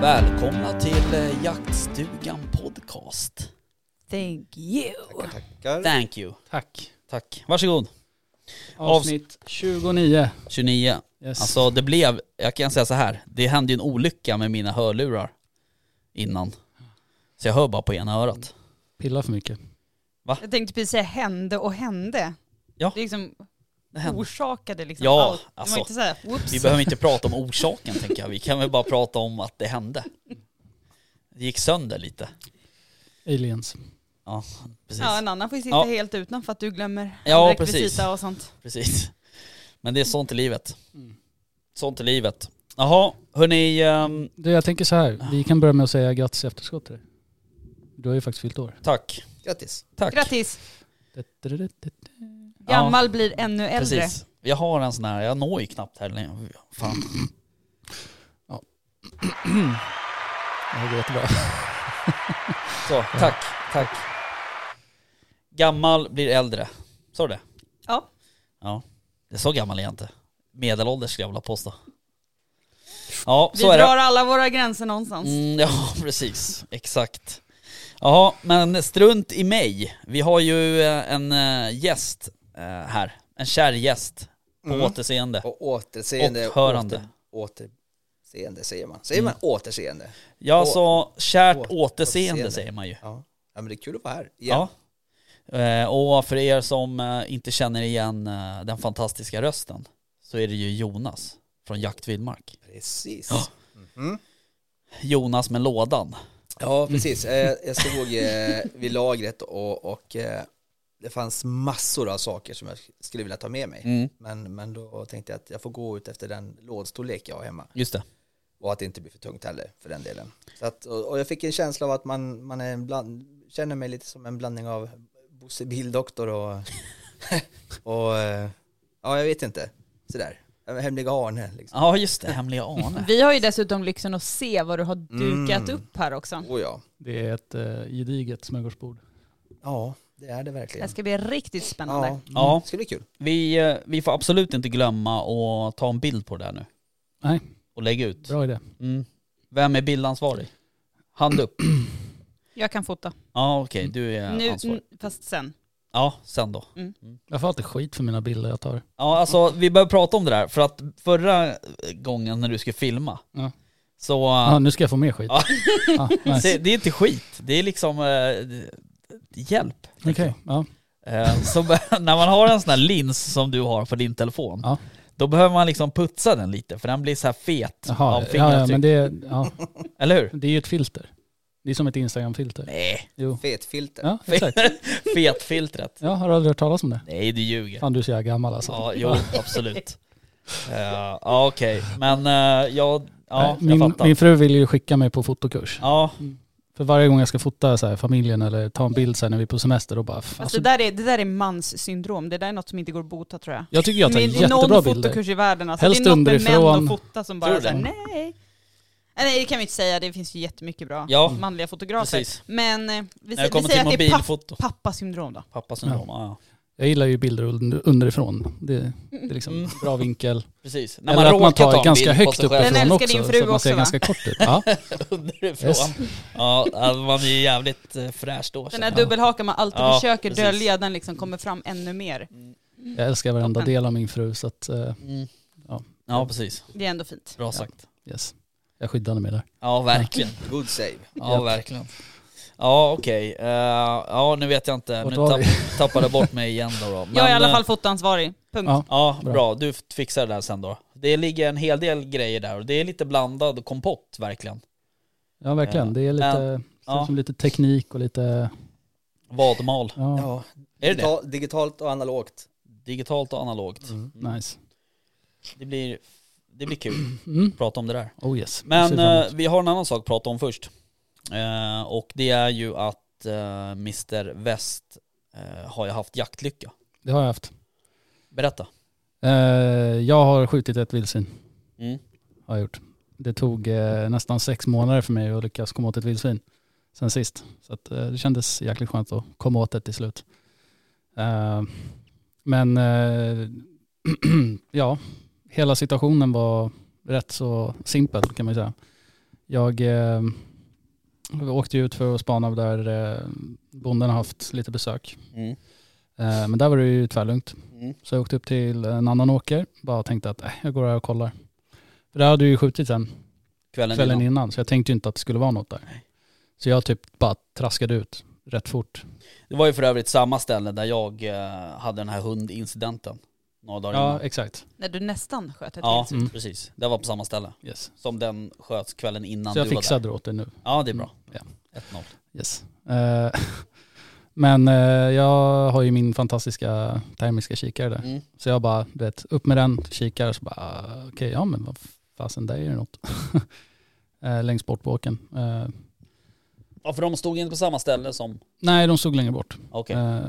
Välkomna till eh, Jaktstugan Podcast. Thank you. Tackar. Thank you. tack. Tack. Varsågod. Avsnitt 29. 29. Yes. Alltså det blev, jag kan säga så här, det hände ju en olycka med mina hörlurar innan. Så jag hör bara på ena örat. Pilla för mycket. Jag tänkte precis säga hände och hände. Ja. Det liksom Det hände. Orsakade liksom Ja, allt. Alltså, inte såhär, whoops. Vi behöver inte prata om orsaken tänker jag, vi kan väl bara prata om att det hände. Det gick sönder lite. Aliens. Ja, precis. Ja, en annan får ju sitta Ja. helt utan för att du glömmer Ja, precis. och sånt. precis. Men det är sånt i livet. Mm. Sånt i livet. Jaha, hörni, ehm, Du, jag tänker så här. Vi kan börja med att säga grattis i efterskott till dig. Du har ju faktiskt fyllt år. tack. Grattis. Tack. Grattis! Ja. Gammal blir ännu äldre. Precis. Jag har en sån här, jag når ju knappt här längre. Fan. Ja, det går jättebra. Så, tack, tack. Gammal blir äldre. Så det? Ja. Ja. Det är så gammal är jag inte. Medelålders skulle jag vilja påstå. Ja, Vi så är drar det. alla våra gränser någonstans. Mm, ja, precis. Exakt. Jaha, men strunt i mig. Vi har ju eh, en eh, gäst här. En kär gäst. På Mm. återseende. Och återseende. Och hörande. Åter, återseende säger man. Säger man återseende? Ja, så kärt å- återseende återseende. säger man ju. Ja. ja men det är kul att vara här igen. Ja. Eh, Och för er som eh, inte känner igen eh, den fantastiska rösten så är det ju Jonas från Jakt Vildmark. Precis. Ja. Mhm. Jonas med lådan. Ja, precis. Eh, Jag stod eh, vid lagret och, och eh, det fanns massor av saker som jag skulle vilja ta med mig. Mm, Men, men då tänkte jag att jag får gå ut efter den lådstorlek jag har hemma. just det. Och att det inte blir för tungt heller för den delen. Så att, och, jag fick en känsla av att man, man är en bland, känner mig lite som en blandning av Bosse Bildoktor och, och eh, ja jag vet inte, sådär. Hemliga Arne liksom. Ja just det, Hemliga Arne. Vi har ju dessutom lyxen att se vad du har dukat Mm. upp här också. Oh ja. Det är ett uh, gediget smörgåsbord. Ja, det är det Det verkligen. ska bli riktigt spännande. Ja, Ja, det ska bli kul. vi, eh, vi får absolut inte glömma att ta en bild på det där nu. Nej. Och lägga ut. Bra idé. Mm. Vem är bildansvarig? Hand upp. Jag kan fota. Ja okej, du är Nu, ansvarig. fast sen. Ja, sen då. Jag får alltid skit för mina bilder jag tar. Ja alltså vi behöver prata om det där för att förra gången när du skulle filma Ja. så... Ja, nu ska jag få mer skit. Ja. Nice. Det är inte skit, det är liksom eh, hjälp. Okej, ja. Eh, så när man har en sån här lins som du har på din telefon, Ja. då behöver man liksom putsa den lite för den blir så här fet Jaha, av ja, ja, fingeravtryck. men det, ja, Eller hur? det är ju ett filter. Det är som ett Instagram-filter. Nej, Jo. Fetfilter. Ja, exakt. fetfiltret. Ja, har du aldrig hört talas om det? Nej du ljuger. Fan du är så jävla gammal alltså. Ja, jo absolut. Eh, Ja okej, men uh, jag, ja, Nej, min, jag fattar. min fru vill ju skicka mig på fotokurs. Ja, För varje gång jag ska fota så här, familjen eller ta en bild så här, när vi är på semester, då bara... Fast Alltså, det, där är, det där är mans syndrom. Det där är något som inte går att bota tror jag. jag tycker jag tar Min- jättebra någon bilder. fotokurs i världen alltså. Helst det är något med män att fota som bara säger nej. Nej, Nej det kan vi inte säga, det finns ju jättemycket bra Ja, manliga fotografer. precis. Men eh, vi, vi säger att det är papp, pappasyndrom då. Pappasyndrom, ja. ja. Jag gillar ju bilder under- underifrån. Det, det är liksom Mm. bra vinkel. Precis. När Eller man att man ta tar en ganska högt uppifrån också, din så fru att man ser också, va? ganska kort ut. Ja, underifrån. Yes. Ja, man är ju jävligt eh, fräsch då. Den här jag. dubbelhakan man alltid Ja, försöker precis. dölja, den liksom kommer fram ännu mer. jag älskar varenda del av min fru så att, eh, Mm. Ja. Ja, precis. Det är ändå fint. Bra sagt. yes. Jag skyddade mig där. Ja, verkligen. Good save. Ja, verkligen. Ja, okej. Eh, ja, nu vet jag inte. Nu tapp, tappade jag bort mig igen då. då. Men, jag är i alla eh, fall fotoansvarig. Punkt. Ja. Ja, Bra. bra. Du fixar det där sen då. Det ligger en hel del grejer där och det är lite blandad kompott verkligen. Ja verkligen, Ja. det är lite, Men- ja. som lite teknik och lite, Vadmal. ja, Ja, Är det det? digital, digitalt och analogt. Digitalt och analogt. nice. Det blir, det blir kul Mm. att prata om det där. Oh yes. Men eh, vi har en annan sak att prata om först. Eh, och det är ju att eh, Mr West eh, har ju haft jaktlycka. Det har jag haft. Berätta. Eh, jag har skjutit ett vildsvin. Mm. Har jag gjort. Det tog eh, nästan sex månader för mig att lyckas komma åt ett vildsvin sen sist. Så att, eh, det kändes jäkligt skönt att komma åt det till slut. Men ja, hela situationen var rätt så simpel kan man ju säga. Jag eh, åkte ut för att spana där eh, bonden har haft lite besök. Mm. Eh, men där var det ju tvärlugnt. Mm. Så jag åkte upp till en annan åker, bara tänkte att äh, jag går här och kollar. För det hade ju skjutit sen Kvällen, kvällen innan. innan, så jag tänkte ju inte att det skulle vara något där. Så jag typ bara traskade ut rätt fort. Det var ju för övrigt samma ställe där jag eh, hade den här hundincidenten. Några dagar Ja, innan. exakt. När du nästan sköt ett Ja, vildsvin. Mm. precis. Det var på samma ställe. Yes. Som den sköts kvällen innan Så jag du var fixade där. det åt dig nu. Ja, det är bra. Mm, 1-0. Yes. Eh, men eh, jag har ju min fantastiska termiska kikare där. Mm. Så jag bara, du vet, upp med den, kikar så bara, okej, ja men vad fasen, där är det något. eh, längst bort på åkern. Eh, Ja, för de stod inte på samma ställe som... nej, de stod längre bort. Okej. Eh,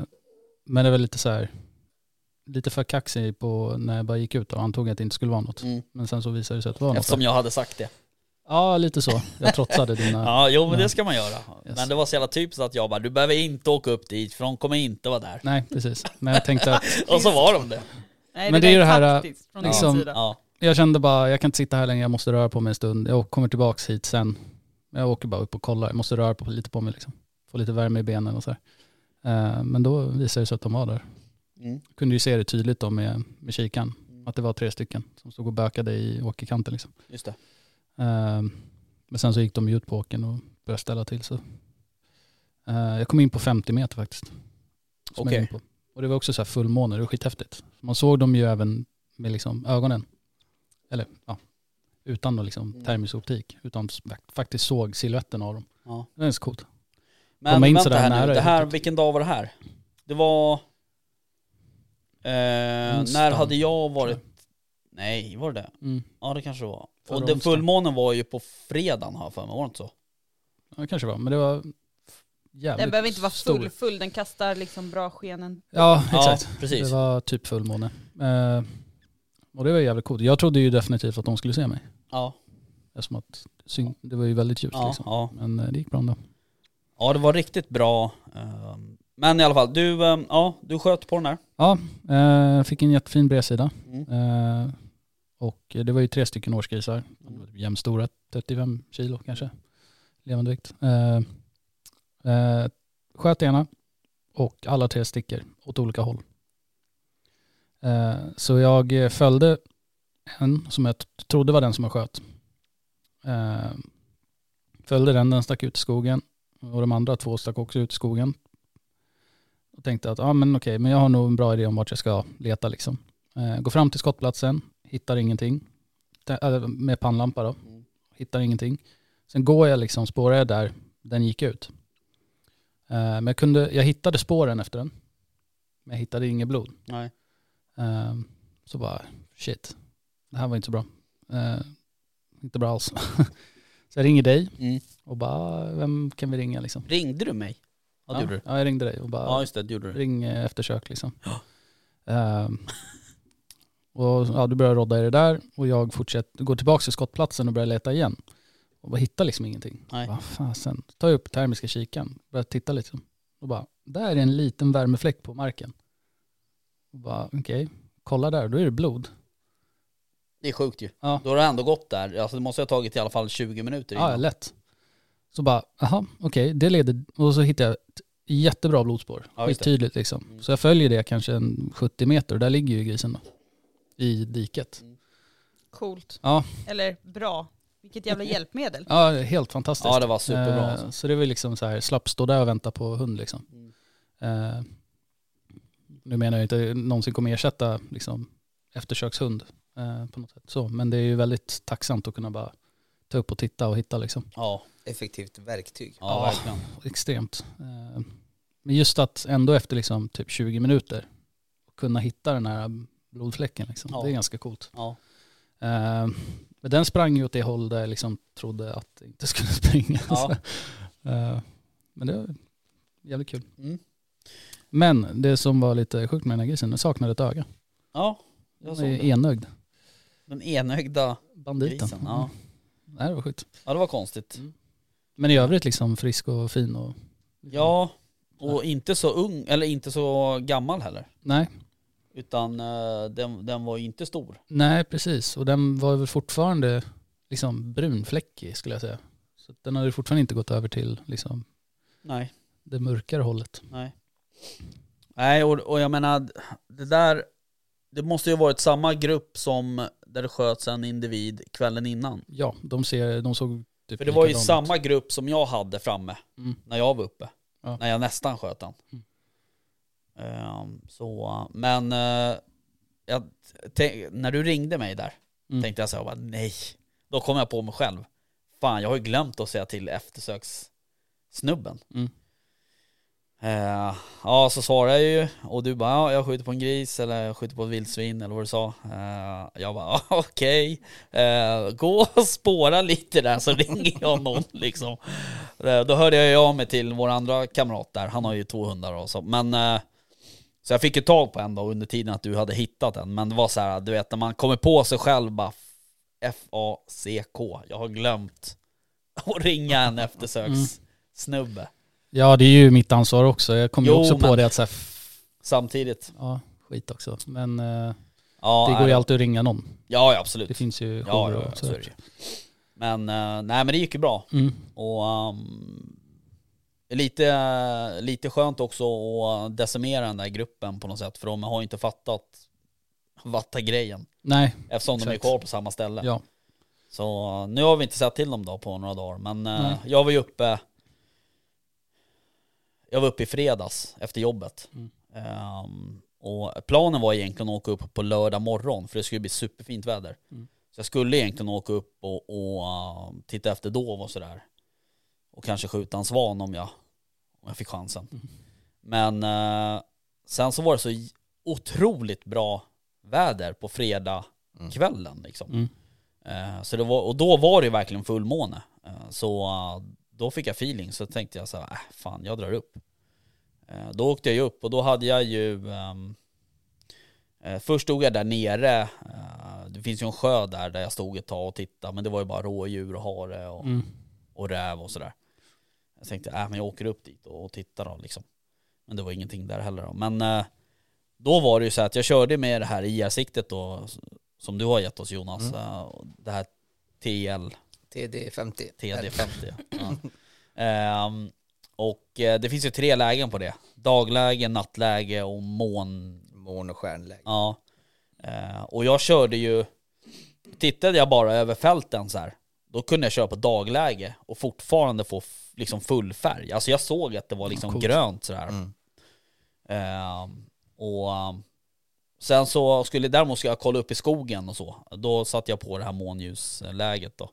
men det var lite så här, lite för kaxig på när jag bara gick ut och antog att det inte skulle vara något. Mm. Men sen så visade det sig att det var något. Eftersom jag hade sagt det. Ja, lite så. Jag trotsade dina... Ja, jo men det ska man göra. Men det var så jävla typiskt att jag bara, du behöver inte åka upp dit för de kommer inte vara där. Nej, precis. Men jag tänkte att, Och så var de det. Nej, Men det är där ju det här, från liksom- din sida. Ja. jag kände bara, jag kan inte sitta här längre, jag måste röra på mig en stund. Jag kommer tillbaks hit sen. Jag åker bara upp och kollar, jag måste röra på lite på mig liksom. Få lite värme i benen och så här. Eh, Men då visade det sig att de var där. Mm. Kunde ju se det tydligt då med, med kikan. Att det var tre stycken som stod och bökade i åkerkanten liksom. Just det. Eh, Men sen så gick de ut på åkern och började ställa till så. Eh, Jag kom in på 50 meter faktiskt. Okej. på. Och det var också så här fullmåne, det var skithäftigt. Man såg dem ju även med liksom ögonen. Eller ja, utan då liksom Mm. termisk optik. Utan faktiskt såg siluetten av dem. Ja. Det är så coolt. Men Komma in vänta här nära nu, det här, vilken dag var det här? Det var... Eh, när hade jag varit... Nej, var det det? Mm. Ja det kanske det var. Förra och den onsdagen. fullmånen var ju på fredagen har jag för mig, var det inte så? Ja, det kanske var. Men det var jävligt Den behöver inte vara stor. full, full, den kastar liksom bra skenen. Ja, exakt. Ja, precis. Det var typ fullmåne. Eh, och det var jävligt coolt. Jag trodde ju definitivt att de skulle se mig. Ja, Eftersom att syn- det var ju väldigt ljust ja, liksom. ja. Men eh, det gick bra ändå. ja, det var riktigt bra. eh, Men i alla fall, du, eh, ja, du sköt på den där. Ja, eh, fick en jättefin bredsida. Mm. Eh, och eh, det var ju tre stycken årsgrisar. Jämnstora, 35 kilo kanske. Levande vikt. Eh, eh, sköt ena och alla tre sticker åt olika håll. Eh, så jag följde en som jag trodde var den som jag sköt. Eh, följde den, den stack ut i skogen. Och de andra två stack också ut i skogen. Och tänkte att ah, men okej, men jag har nog en bra idé om vart jag ska leta liksom. Eh, går fram till skottplatsen, hittar ingenting. Äh, med pannlampa då. Mm. Hittar ingenting. Sen går jag liksom, spårar jag där den gick ut. Eh, men jag, kunde, jag hittade spåren efter den. Men jag hittade inget blod. Nej. Eh, så bara, shit, det här var inte så bra. Eh, inte bra alls. så jag ringer dig Mm. och bara, vem kan vi ringa liksom? Ringde du mig? Ja, gjorde du. ja, jag ringde dig och bara, Ja, just det, det gjorde du. ring eh, eftersök liksom. Ehm, och ja, du börjar rodda i det där och jag fortsätter, går tillbaka till skottplatsen och börjar leta igen. Och bara hittar liksom ingenting. Nej. Vad fasen. Tar jag upp termiska kikaren, börjar titta lite. Och bara, där är en liten värmefläck på marken. Och bara, okej, kolla där, då är det blod. Det är sjukt ju. Ja. Då har det ändå gått där. Alltså det måste ha tagit i alla fall 20 minuter Ja, innan. lätt. Så bara, aha, okej, det leder, och så hittar jag ett jättebra blodspår. Ja. Tydligt liksom. Mm. Så jag följer det kanske en 70 meter och där ligger ju grisen då. I diket. Coolt. Ja. Eller bra. Vilket jävla hjälpmedel. Ja, helt fantastiskt. Ja, det var superbra. Eh, Alltså. Så det var liksom så här, slapp stå där och vänta på hund liksom. Mm. Eh, nu menar jag inte någonsin kommer ersätta liksom eftersökshund eh, på något sätt så, men det är ju väldigt tacksamt att kunna bara ta upp och titta och hitta liksom. Ja, Effektivt verktyg. ja, Ja. verkligen. Extremt. Eh, men just att ändå efter liksom typ 20 minuter kunna hitta den här blodfläcken liksom, Ja. det är ganska coolt. Ja. Eh, men den sprang ju åt det håll där jag liksom trodde att det inte skulle springa. Ja. Eh, men det var jävligt kul. Mm. Men det som var lite sjukt med den här grisen, den saknade ett öga. Ja, jag Den såg är det. enögd. Den enögda Banditen. grisen. Ja. Nej, det var sjukt. ja, det var konstigt. Men i övrigt liksom frisk och fin och... Ja, och inte så ung, eller inte så gammal heller. Nej, Utan eh, den, den var ju inte stor. nej precis. Och den var väl fortfarande liksom brunfläckig skulle jag säga. Så den hade fortfarande inte gått över till liksom Nej. det mörkare hållet. Nej. Nej, och, och jag menar, det där, det måste ju ha varit samma grupp som där det sköts en individ kvällen innan. Ja, de, ser, de såg typ För det var ju ut. samma grupp som jag hade framme Mm. när jag var uppe. Ja. När jag nästan sköt den. Mm. Ehm, så, men eh, jag, när du ringde mig där Mm. tänkte jag så här, bara, nej. Då kom jag på mig själv. Fan, jag har ju glömt att säga till eftersökssnubben. Mm. Eh, ja, så svarade jag ju och du bara, ja, jag skjuter på en gris eller jag skjuter på ett vildsvin eller vad du sa. Eh, jag bara, ja, okej. Eh, gå och spåra lite där så ringer jag någon liksom. Eh, då hörde jag ju av mig till vår andra kamrat där, han har ju två hundar och så. Men eh, så jag fick ju tag på en då under tiden att du hade hittat en. Men det var så här, du vet när man kommer på sig själv bara F-A-C-K. Jag har glömt att ringa en eftersökssnubbe. Ja, det är ju mitt ansvar också. Jag kom ju Jo, också på det att så här, Samtidigt. ja, skit också. Men eh, Ja, det går nej, ju alltid att ringa någon. Ja, ja, absolut. Det finns ju ja, ja, och så ju. Men, eh, nej men det gick ju bra. Mm. Och um, lite, lite skönt också att decimera den där gruppen på något sätt. För de har ju inte fattat vatta-grejen. Nej, Eftersom de är Exakt. kvar på samma ställe. ja. Så nu har vi inte sett till dem då på några dagar. Men uh, Nej. jag var ju uppe Jag var uppe i fredags efter jobbet. Mm. Ehm, och planen var egentligen att åka upp på lördag morgon för det skulle bli superfint väder. Mm. Så jag skulle egentligen åka upp och, och uh, titta efter dov och sådär. Och kanske skjuta en svan om jag, om jag fick chansen. Mm. Men uh, sen så var det så otroligt bra väder på fredag kvällen liksom. Mm. Eh, Så det var, och då var det ju verkligen fullmåne. Eh, Så eh, då fick jag feeling, så tänkte jag så här, äh, fan jag drar upp. Eh, Då åkte jag ju upp och då hade jag ju, ehm, eh, först stod jag där nere, eh, det finns ju en sjö där, där jag stod ett tag och tittade, men det var ju bara rådjur och hare och, Mm. och räv och sådär. Jag tänkte, äh, men jag åker upp dit och, tittar då liksom. Men det var ingenting där heller då. Men eh, då var det ju så att jag körde med det här IR-siktet då, som du har gett oss Jonas. Mm. eh, Det här TL, TD50. TD50. ja. Ehm, och eh, det finns ju tre lägen på det. Dagläge, nattläge och mån... Mån och stjärnläge. Ja. Eh, och jag körde ju, tittade jag bara över fälten så här, då kunde jag köra på dagläge och fortfarande få liksom full färg. Alltså jag såg att det var liksom coolt. grönt sådär. Mm. Ehm, och um, sen så skulle däremot ska jag kolla upp i skogen och så. Då satte jag på det här månljusläget då.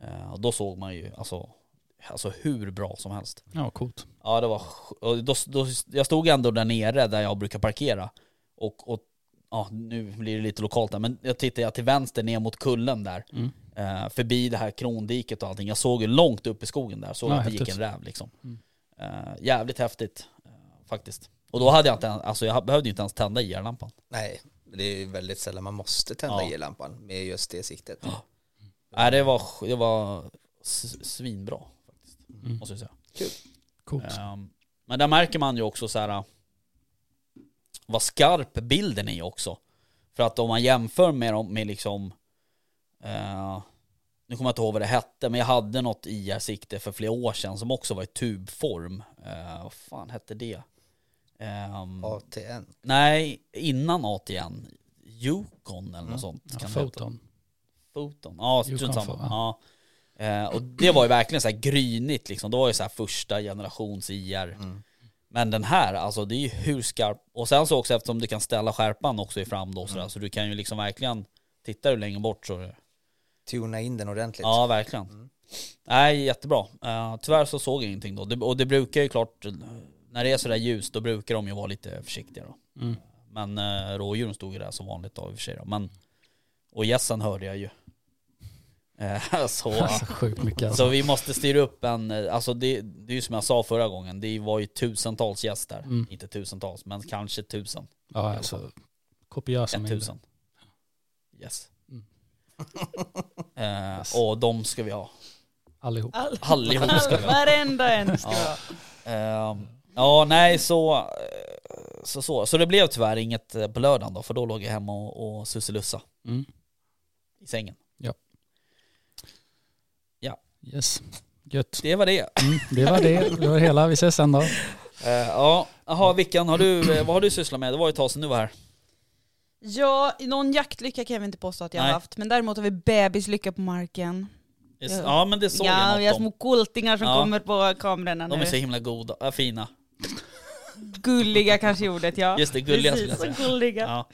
Ehm, och då såg man ju alltså, alltså hur bra som helst. Ja, coolt. Ja det var, och då, då, jag stod ändå där nere där jag brukar parkera. Och, och ja nu blir det lite lokalt där, men jag tittade jag till vänster ner mot kullen där. Mm. Eh, förbi det här krondiket och allting. Jag såg ju långt upp i skogen där, såg Ja, att det gick en räv liksom. Mm. Eh, jävligt häftigt eh, faktiskt. Och då hade jag inte, alltså jag behövde ju inte ens tända IR-lampan. Nej, det är ju väldigt sällan man måste tända Ja. i-lampan med just det siktet. Nej det var, det var svinbra faktiskt, Mm. måste jag säga. Coolt. Ehm, men där märker man ju också så här vad skarp bilden är också. För att om man jämför med, med liksom eh, nu kommer jag inte ihåg vad det hette, men jag hade något IR-sikte för flera år sedan som också var i tubform. Eh, vad fan hette det? Ehm, ATN. Nej, innan ATN. Yukon eller något Mm. sånt. Ja, kan foton. Foton. Ja, strunt samma. Ja. Eh, och det var ju verkligen så här grynigt liksom. Det var ju så här första generations IR. Mm. Men den här, alltså det är ju hur skarp. Och sen så också eftersom du kan ställa skärpan också i fram då sådär, Mm. så du kan ju liksom verkligen, tittar du längre bort så Tuna in den ordentligt. Ja, verkligen. Mm. Nej, jättebra. Uh, tyvärr så såg jag ingenting då. Det, och det brukar ju klart, när det är sådär ljust då brukar de ju vara lite försiktiga då. Mm. Men uh, rådjuren stod ju där som vanligt då i och för sig då. Men, Och gässen hörde jag ju. Eh, så, Alltså sjukt mycket alltså. så vi måste styra upp en, alltså det, det är ju som jag sa förra gången, det var ju tusentals gäster. Mm. Inte tusentals, men kanske tusen. Ja, alltså kopiösa mängder. 1000. Yes. Eh, Yes. Och de ska vi ha. Allihop. Allihop ska vi ha. Varenda en ska Ja. ja. Ehm, ja, nej så, eh, så så. Så det blev tyvärr inget eh, på lördagen då, för då låg jag hemma och, och susselussa Mm. i sängen. Yes. Gött. Det var det. Mm, det var det. Det var hela. Vi ses sen då. Eh, ja, jaha Vickan, har du, eh, vad har du sysslat med? Det var ju ett tag sedan du var här. Ja, någon jaktlycka kan jag väl inte påstå att jag Nej. har haft, men däremot har vi bebislycka på marken. Yes. Ja. Ja men det såg ja, jag vi har något om. små kultingar som Ja. kommer på kamerorna De nu. är så himla goda, äh, fina. Gulliga kanske är ordet ja. Just det, gulliga skulle Precis, jag så säga. gulliga. Ja.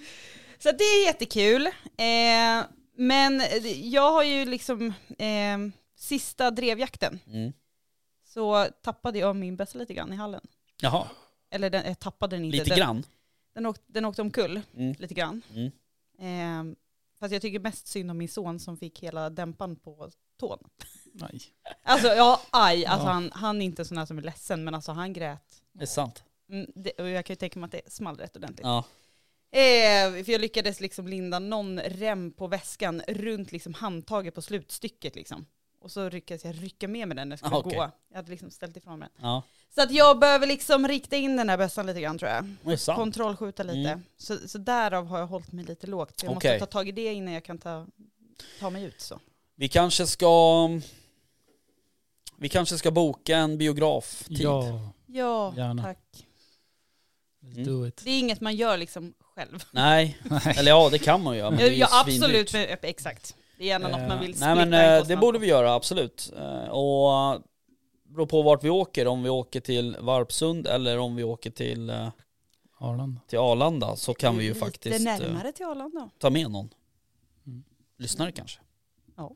Så det är jättekul. Eh, men jag har ju liksom eh, sista drevjakten Mm. så tappade jag min bössa lite grann i hallen. Jaha, Eller den, jag tappade den inte. lite den, grann. Den, åkte, den åkte omkull Mm. lite grann. Mm. Eh, fast jag tycker mest synd om min son som fick hela dämpan på tån. Nej. Alltså ja, aj. Alltså, Ja. Han, han är inte sån här som är ledsen, men alltså han grät. Det är sant. Mm, det, och jag kan ju tänka mig att det small rätt ordentligt. Ja. Eh, för jag lyckades liksom linda någon rem på väskan runt liksom handtaget på slutstycket liksom. Och så lyckades jag rycka med mig den när jag skulle Ah, okej. gå. Jag hade liksom ställt ifrån mig den. ja. Så att jag behöver liksom rikta in den här bössan lite grann tror jag. Det är sant. Kontrollskjuta lite. Mm. Så, så därav har jag hållit mig lite lågt. Så jag Okej. måste ta tag i det innan jag kan ta, ta mig ut så. Vi kanske ska... Vi kanske ska boka en biograftid. Ja, Ja, Gärna. tack. let's Mm. do it. Det är inget man gör liksom själv. Nej, eller ja det kan man ju göra men det är ju ja, svindyrt. absolut, men, exakt. Det är gärna något Eh, man vill Nej men en eh, det borde vi göra, absolut. Eh, Och beror på vart vi åker, om vi åker till Varpsund eller om vi åker till, eh, Arlanda. till Arlanda så kan vi ju faktiskt Lite eh, närmare till Arlanda. ta med någon. Mm. Lyssnare kanske. Ja.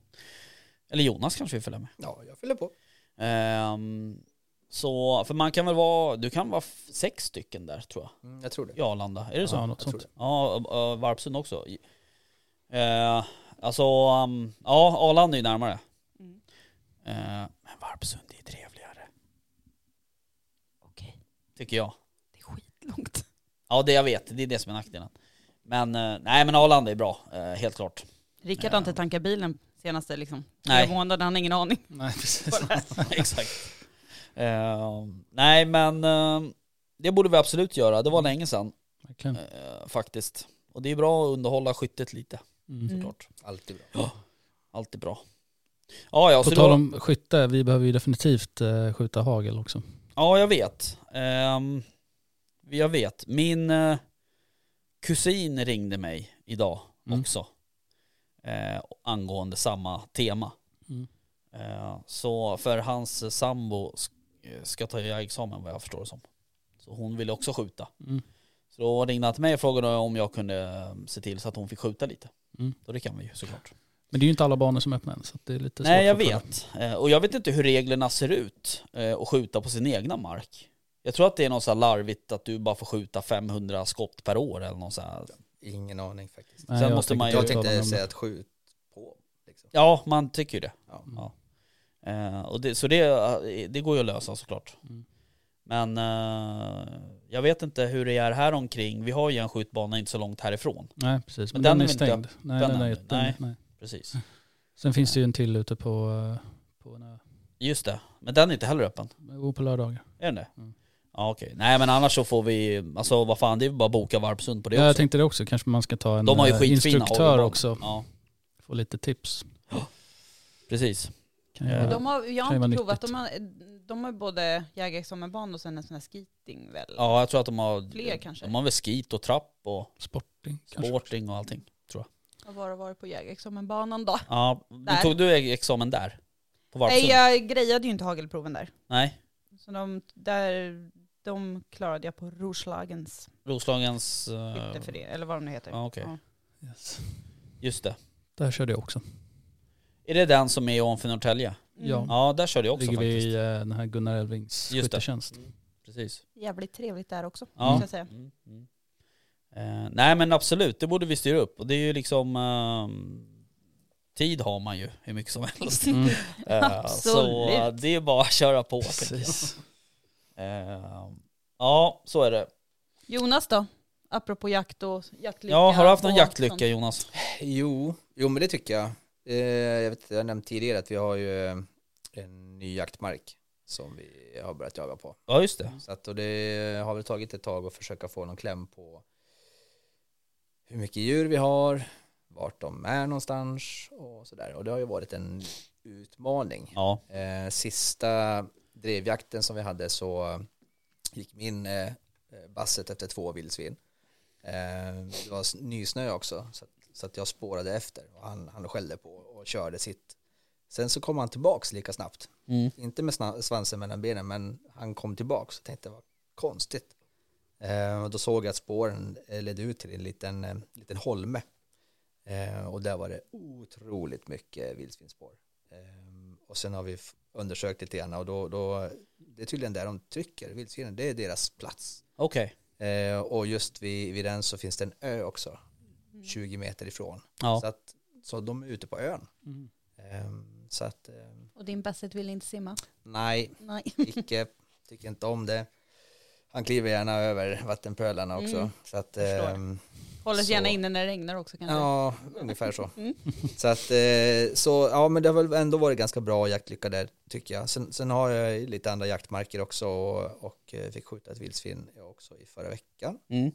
Eller Jonas kanske vi följer med. Ja, jag fyller på. Ehm, så, för man kan väl vara, du kan vara sex stycken där tror jag. Mm, jag tror det. I Arlanda, är det så? Ja, något sånt. Ja, och- och Varpsund också. Eh, alltså, um, ja Arlanda är ju närmare. Mm. Eh, men Varpsund är trevligare, Okej, tycker jag. det är skitlångt. Ja det jag vet, det är det som är nackdelen. Men eh, nej men Arlanda är bra, eh, helt klart. Rickard har inte tankat bilen senaste liksom, Nej. flera månader, han har ingen aning. Nej, precis. Exakt. Nej men det borde vi absolut göra, det var länge sedan Verkligen. faktiskt. Och det är bra att underhålla skyttet lite, Mm. Såklart. Alltid bra. Alltid bra. Ja, ja, På så tal då, om skytte, vi behöver ju definitivt eh, skjuta hagel också. ja jag vet. Um, jag vet. Min eh, kusin ringde mig idag Mm. också. Eh, angående samma tema. Mm. Eh, så för hans sambo sk- ska ta examen vad jag förstår det som. Så hon ville också skjuta. Mm. Så då ringde han till mig och frågade om jag kunde se till så att hon fick skjuta lite. Mm. Och det kan vi ju såklart. Men det är ju inte alla banor som är öppna än, så det är lite Nej jag vet. Eh, Och jag vet inte hur reglerna ser ut eh, att skjuta på sin egna mark. Jag tror att det är något så här larvigt att du bara får skjuta 500 skott per år eller något så här. Ingen aning faktiskt. Nej, Sen jag måste tänker man ju- Jag tänkte säga att skjut på. Liksom. Ja, man tycker ju det. Ja. Ja. Eh, och det, så det, det går ju att lösa såklart. Mm. Men eh, jag vet inte hur det är här omkring. Vi har ju en skjutbana inte så långt härifrån. Nej, precis. Men Men, den den, är väl inte stängd. Nej, öppen den är, den, Nej. nej. Precis. Sen finns det ju en till ute på, eh, på, en ö. Just det. Men den är inte heller öppen. Jo, på lördagar. Är den det? Mm. Ja okej. Nej men annars så får vi, alltså vad fan det är bara att boka Varpsund på det Ja, också. jag tänkte det också. Kanske man ska ta en De har ju eh, instruktör också. Ja, Få lite tips. precis. Kan ju Ja. vara- De har, jag har inte provat, de har, de har både jägarexamenban och sen en sån här skiting väl? Ja jag tror att de har, Fler kanske? de har väl skit och trapp och Sporting sporting och allting. Jag har bara varit på jägarexamenbanan då. Ja, Där. tog du examen där? På Nej, jag grejade ju inte hagelproven där. Nej. Så de, där, de klarade jag på Roslagens Roslagens... Uh, skytteförening, eller vad de nu heter. Ja, okej. Yes. Just det. Där körde jag också. Är det den som är ovanför Norrtälje? Mm. Ja. Ja, där körde jag också Ligger vi faktiskt. i eh, den här Gunnar Elvings Just det. skyttetjänst. Precis. Jävligt trevligt där också, Ja. måste jag säga. Mm, mm. Eh, nej men absolut, det borde vi styra upp. Och det är ju liksom... ehm, tid har man ju hur mycket som helst. Mm. Eh, så Absolut. det är bara att köra på. tänker jag. Precis. Eh, ja, så är det. Jonas då? Apropå jakt och jaktlycka. Ja, har du haft någon och jaktlycka sånt. Jonas? Jo, jo men det tycker jag. Eh, jag vet, jag har nämnt tidigare att vi har ju eh, en ny jaktmark som vi har börjat jaga på. Ja just det. Så att, och det har väl tagit ett tag att försöka få någon kläm på hur mycket djur vi har, vart de är någonstans och sådär. Och det har ju varit en utmaning. Ja. Eh, sista drevjakten som vi hade så gick min eh, basset efter två vildsvin. Det var nysnö också så så att jag spårade efter och han, han skällde på och körde sitt. Sen så kom han tillbaks lika snabbt. Mm. Inte med svansen mellan benen men han kom tillbaks och tänkte vad konstigt. Eh, och då såg jag att spåren ledde ut till en liten, eh, liten holme. Eh, och där var det otroligt mycket vildsvinsspår. Eh, och sen har vi undersökt lite grann och då, då det är tydligen där de trycker vildsvinen, det är deras plats. Okej. Eh, och just vid, vid den så finns det en ö också, 20 meter ifrån. Ja. Så, att, så de är ute på ön. Mm. Eh, så att, eh, Och din basset vill inte simma? nej, Nej. icke, tycker inte om det. Han kliver gärna över vattenpölarna också. Mm, så att, ehm, Håller sig Så- gärna inne när det regnar också kanske? ja, ungefär så. Mm. Så att, eh, så ja men det har väl ändå varit ganska bra jaktlycka där tycker jag. Sen, sen har jag lite andra jaktmarker också och, och eh, fick skjuta ett vildsvin också i förra veckan. Mm.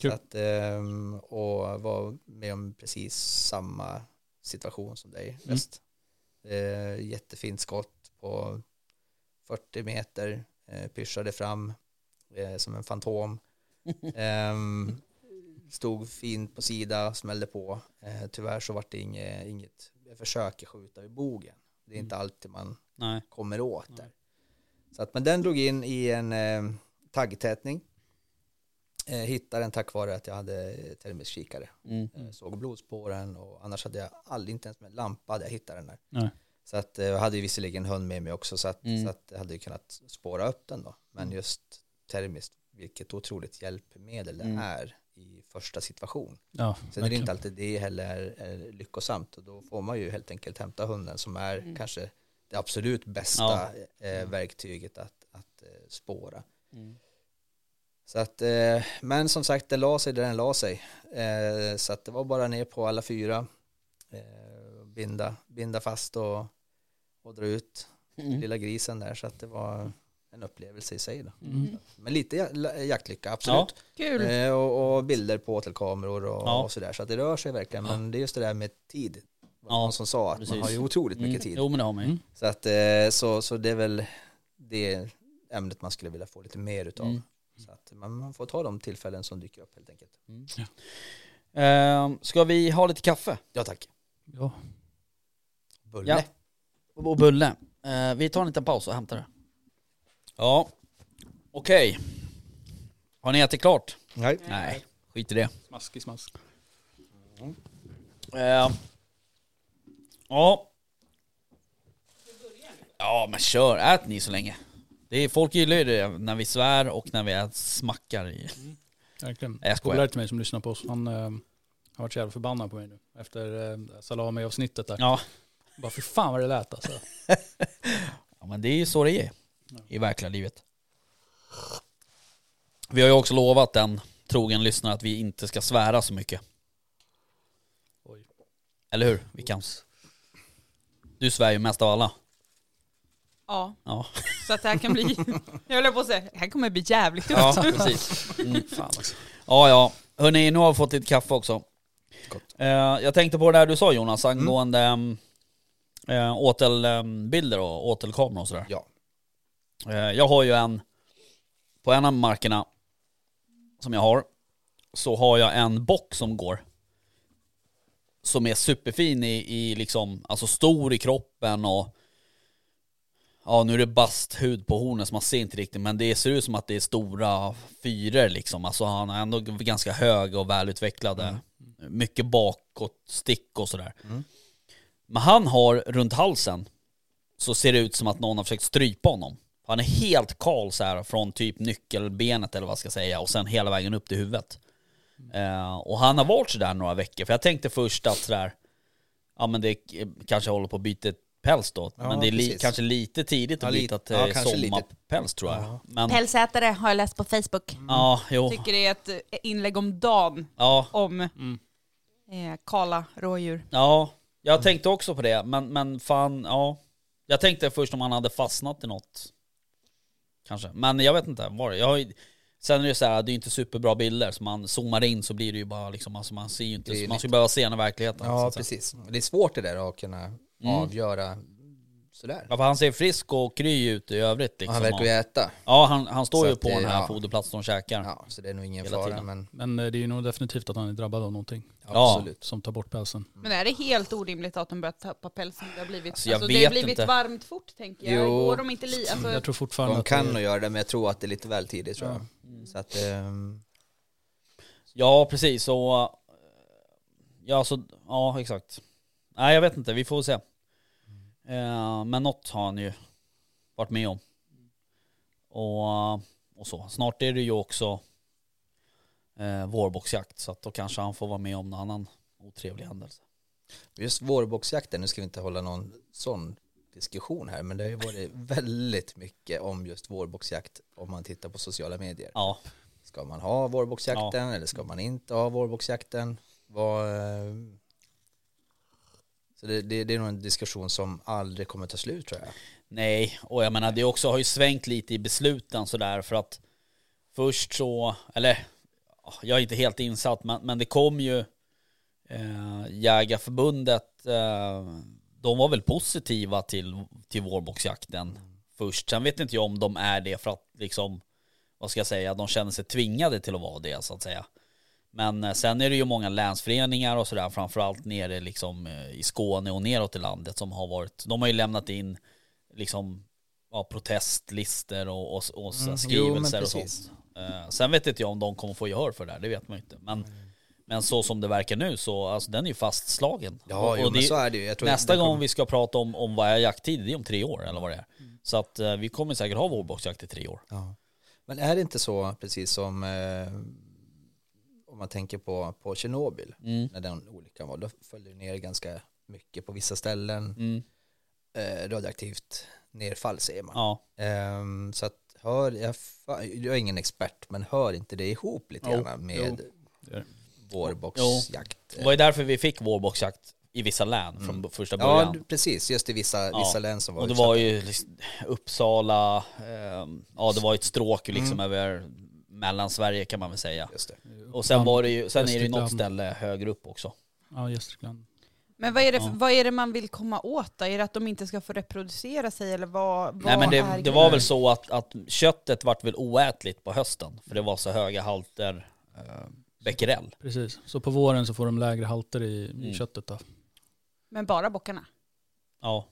Kul. Så att, ehm, och var med om precis samma situation som dig Mm. väst. Eh, jättefint skott på 40 meter, eh, pyschade fram eh, som en fantom. Ehm, stod fint på sida, smällde på. Eh, tyvärr så var det inget, inget, jag försöker skjuta vid bogen. Det är inte alltid man Nej. kommer åt där. Så att, men den drog in i en eh, taggtätning. Eh, hittade den tack vare att jag hade termisk kikare. Mm. Eh, såg blodspåren och annars hade jag aldrig, inte ens med lampa hade jag hittat den där. Nej. Så att eh, jag hade ju visserligen hund med mig också så att, Mm. så att jag hade kunnat spåra upp den då. Men just termiskt, vilket otroligt hjälpmedel det Mm. är i första situation. Ja, Sen är det verkligen. inte alltid det heller är, lyckosamt och då får man ju helt enkelt hämta hunden som är Mm. kanske det absolut bästa Ja. eh, verktyget att, att eh, spåra. Mm. Så att, eh, men som sagt, det la sig där den la sig. Eh, så att det var bara ner på alla fyra. Eh, binda, binda fast och, och dra ut Mm. lilla grisen där. Så att det var en upplevelse i sig. Då. Mm. Men lite ja- jaktlycka, absolut. Kul! Eh, och, och bilder på åtelkameror och, Ja. och sådär. Så att det rör sig verkligen. Ja. Men det är just det där med tid. Ja, Någon som sa att precis. man har ju otroligt mycket Mm. tid. Jo men det har man ju. Mm. Så, att, eh, så, så det är väl det ämnet man skulle vilja få lite mer utav. Mm. Så att man, man får ta de tillfällen som dyker upp helt enkelt. Mm. Eh, ska vi ha lite kaffe? Ja tack. Ja. Bulle. Ja. Och bulle. Eh, vi tar en liten paus och hämtar det. Ja, okej. Har ni ätit klart? Nej. Nej, skit i det. Smask i smask. Eh, ja. Ja men kör, ät ni så länge. Det är, folk gillar ju det när vi svär och när vi smackar i. Verkligen. Nej, jag skojar. Till mig som lyssnar på oss, han eh, har varit så jävla förbannad på mig nu. Efter eh, salami-avsnittet där. Ja. Bara för fan vad det lät alltså. ja men det är ju så det är i verkliga livet. Vi har ju också lovat en trogen lyssnare att vi inte ska svära så mycket. Oj. Eller hur? Vi kan. Du svär ju mest av alla. Ja, Ja, så att det här kan bli, jag höll på att säga, det här kommer bli jävligt tufft. ja precis. Mm. Fan också. Ja, ja. Hörni, nu har vi fått lite kaffe också. Gott. Eh, jag tänkte på det där du sa Jonas, angående mm. eh, åtelbilder och åtelkameror och sådär. Ja. Eh, jag har ju en, på en av markerna som jag har, så har jag en bock som går. Som är superfin i, i liksom, alltså stor i kroppen och Ja nu är det basthud på hornen så man ser inte riktigt men det ser ut som att det är stora fyror liksom. Alltså han är ändå ganska hög och välutvecklade. Mycket bakåt, stick och sådär. Mm. Men han har runt halsen så ser det ut som att någon har försökt strypa honom. Han är helt kal så här från typ nyckelbenet eller vad jag ska säga och sen hela vägen upp till huvudet. Eh, och han har varit sådär några veckor, för jag tänkte först att sådär, ja men det kanske håller på att byta päls då, Ja, men det är li- precis. kanske lite tidigt Ja, att lite- byta till ja, sommarpäls tror jag. Ja. Men, Pälsätare har jag läst på Facebook. ja, jo, Tycker det är ett inlägg om dagen ja, om Mm. eh, kala rådjur. ja, jag tänkte också på det, men, men fan, ja. Jag tänkte först om han hade fastnat i något. Kanske, men jag vet inte. Var det? Jag sen är det så här, det är inte superbra bilder, så man zoomar in så blir det ju bara liksom, alltså man ser ju inte, man skulle behöva se den i verkligheten. Ja, precis. Det är svårt det där att kunna Mm. avgöra sådär. Ja, för han ser frisk och kry ut i övrigt Och liksom. han verkar ju äta. Ja, han, han står Så ju på det- den här ja. foderplatsen de käkar. Ja, så det är nog ingen fara, tiden. men Men eh, det är ju nog definitivt att han är drabbad av någonting Ja. absolut. som tar bort pälsen. Men är det helt orimligt att de börjar tappa pälsen? Det har blivit, Alltså, jag alltså, det har blivit inte. varmt fort tänker jag. Jo. Går de inte li... Alltså, Jag tror fortfarande De att kan det, nog göra det, men jag tror att det är lite väl tidigt tror jag. Mm. Så att, ehm, Ja, precis. Så, eh, ja, så, ja, exakt. Nej, jag vet inte. Vi får se. Eh, men något har han ju varit med om. Och, och så. Snart är det ju också eh, vårboxjakt, så att då kanske han får vara med om någon annan otrevlig händelse. just vårboxjakten, nu ska vi inte hålla någon sån diskussion här, men det har ju varit väldigt mycket om just vårboxjakt om man tittar på sociala medier. Ja, Ska man ha vårboxjakten eller ska man inte ha vårboxjakten? Vad, eh, så det, det, det är nog en diskussion som aldrig kommer ta slut tror jag. Nej, och jag menar det också har ju svängt lite i besluten sådär för att först så, eller jag är inte helt insatt men, men det kom ju eh, Jägarförbundet, eh, de var väl positiva till, till vårboxjakten först. Sen vet inte jag om de är det för att liksom, vad ska jag säga, de känner sig tvingade till att vara det så att säga. Men eh, sen är det ju många länsföreningar och sådär, framförallt nere liksom eh, i Skåne och neråt i landet som har varit, de har ju lämnat in liksom ja, protestlister och, och, och Mm, jo, skrivelser men och sånt. Eh, sen vet inte jag om de kommer få gehör för det här, det vet man inte. Men, men så som det verkar nu så, alltså den är ju fastslagen. Ja, Och- jo, och men det- så är det ju. Nästa det kommer- gång vi ska prata om, om vad är jakttid, det är om tre år eller vad det är. Så att eh, vi kommer säkert ha vårboxjakt i tre år. Ja. Men är det inte så, precis som eh, man tänker på, på Tjernobyl, Mm. när den olyckan var, då föll det ner ganska mycket på vissa ställen, Mm. eh, radioaktivt nedfall säger man. Ja. Ehm, så att hör, jag, jag är ingen expert, men hör inte det ihop lite Jo, grann med är- vårboxjakt? Det var ju därför vi fick vårboxjakt i vissa län från Mm. första Ja, början. d- precis, just i vissa, Ja. vissa län som var och det utsatta. var ju liksom Uppsala, ehm, ja det var ett stråk liksom Mm. över Mellansverige kan man väl säga. Just det. Och sen var det ju, sen är det ju något ställe högre upp också. Ja, Gästrikland. Men vad är, det, Ja. vad är det man vill komma åt då? Är det att de inte ska få reproducera sig eller vad, vad Nej men det, det var väl så att, att köttet vart väl oätligt på hösten, för det var så höga halter eh, becquerel. Precis. Så på våren så får de lägre halter i, i Mm. köttet då. Men bara bockarna? Ja.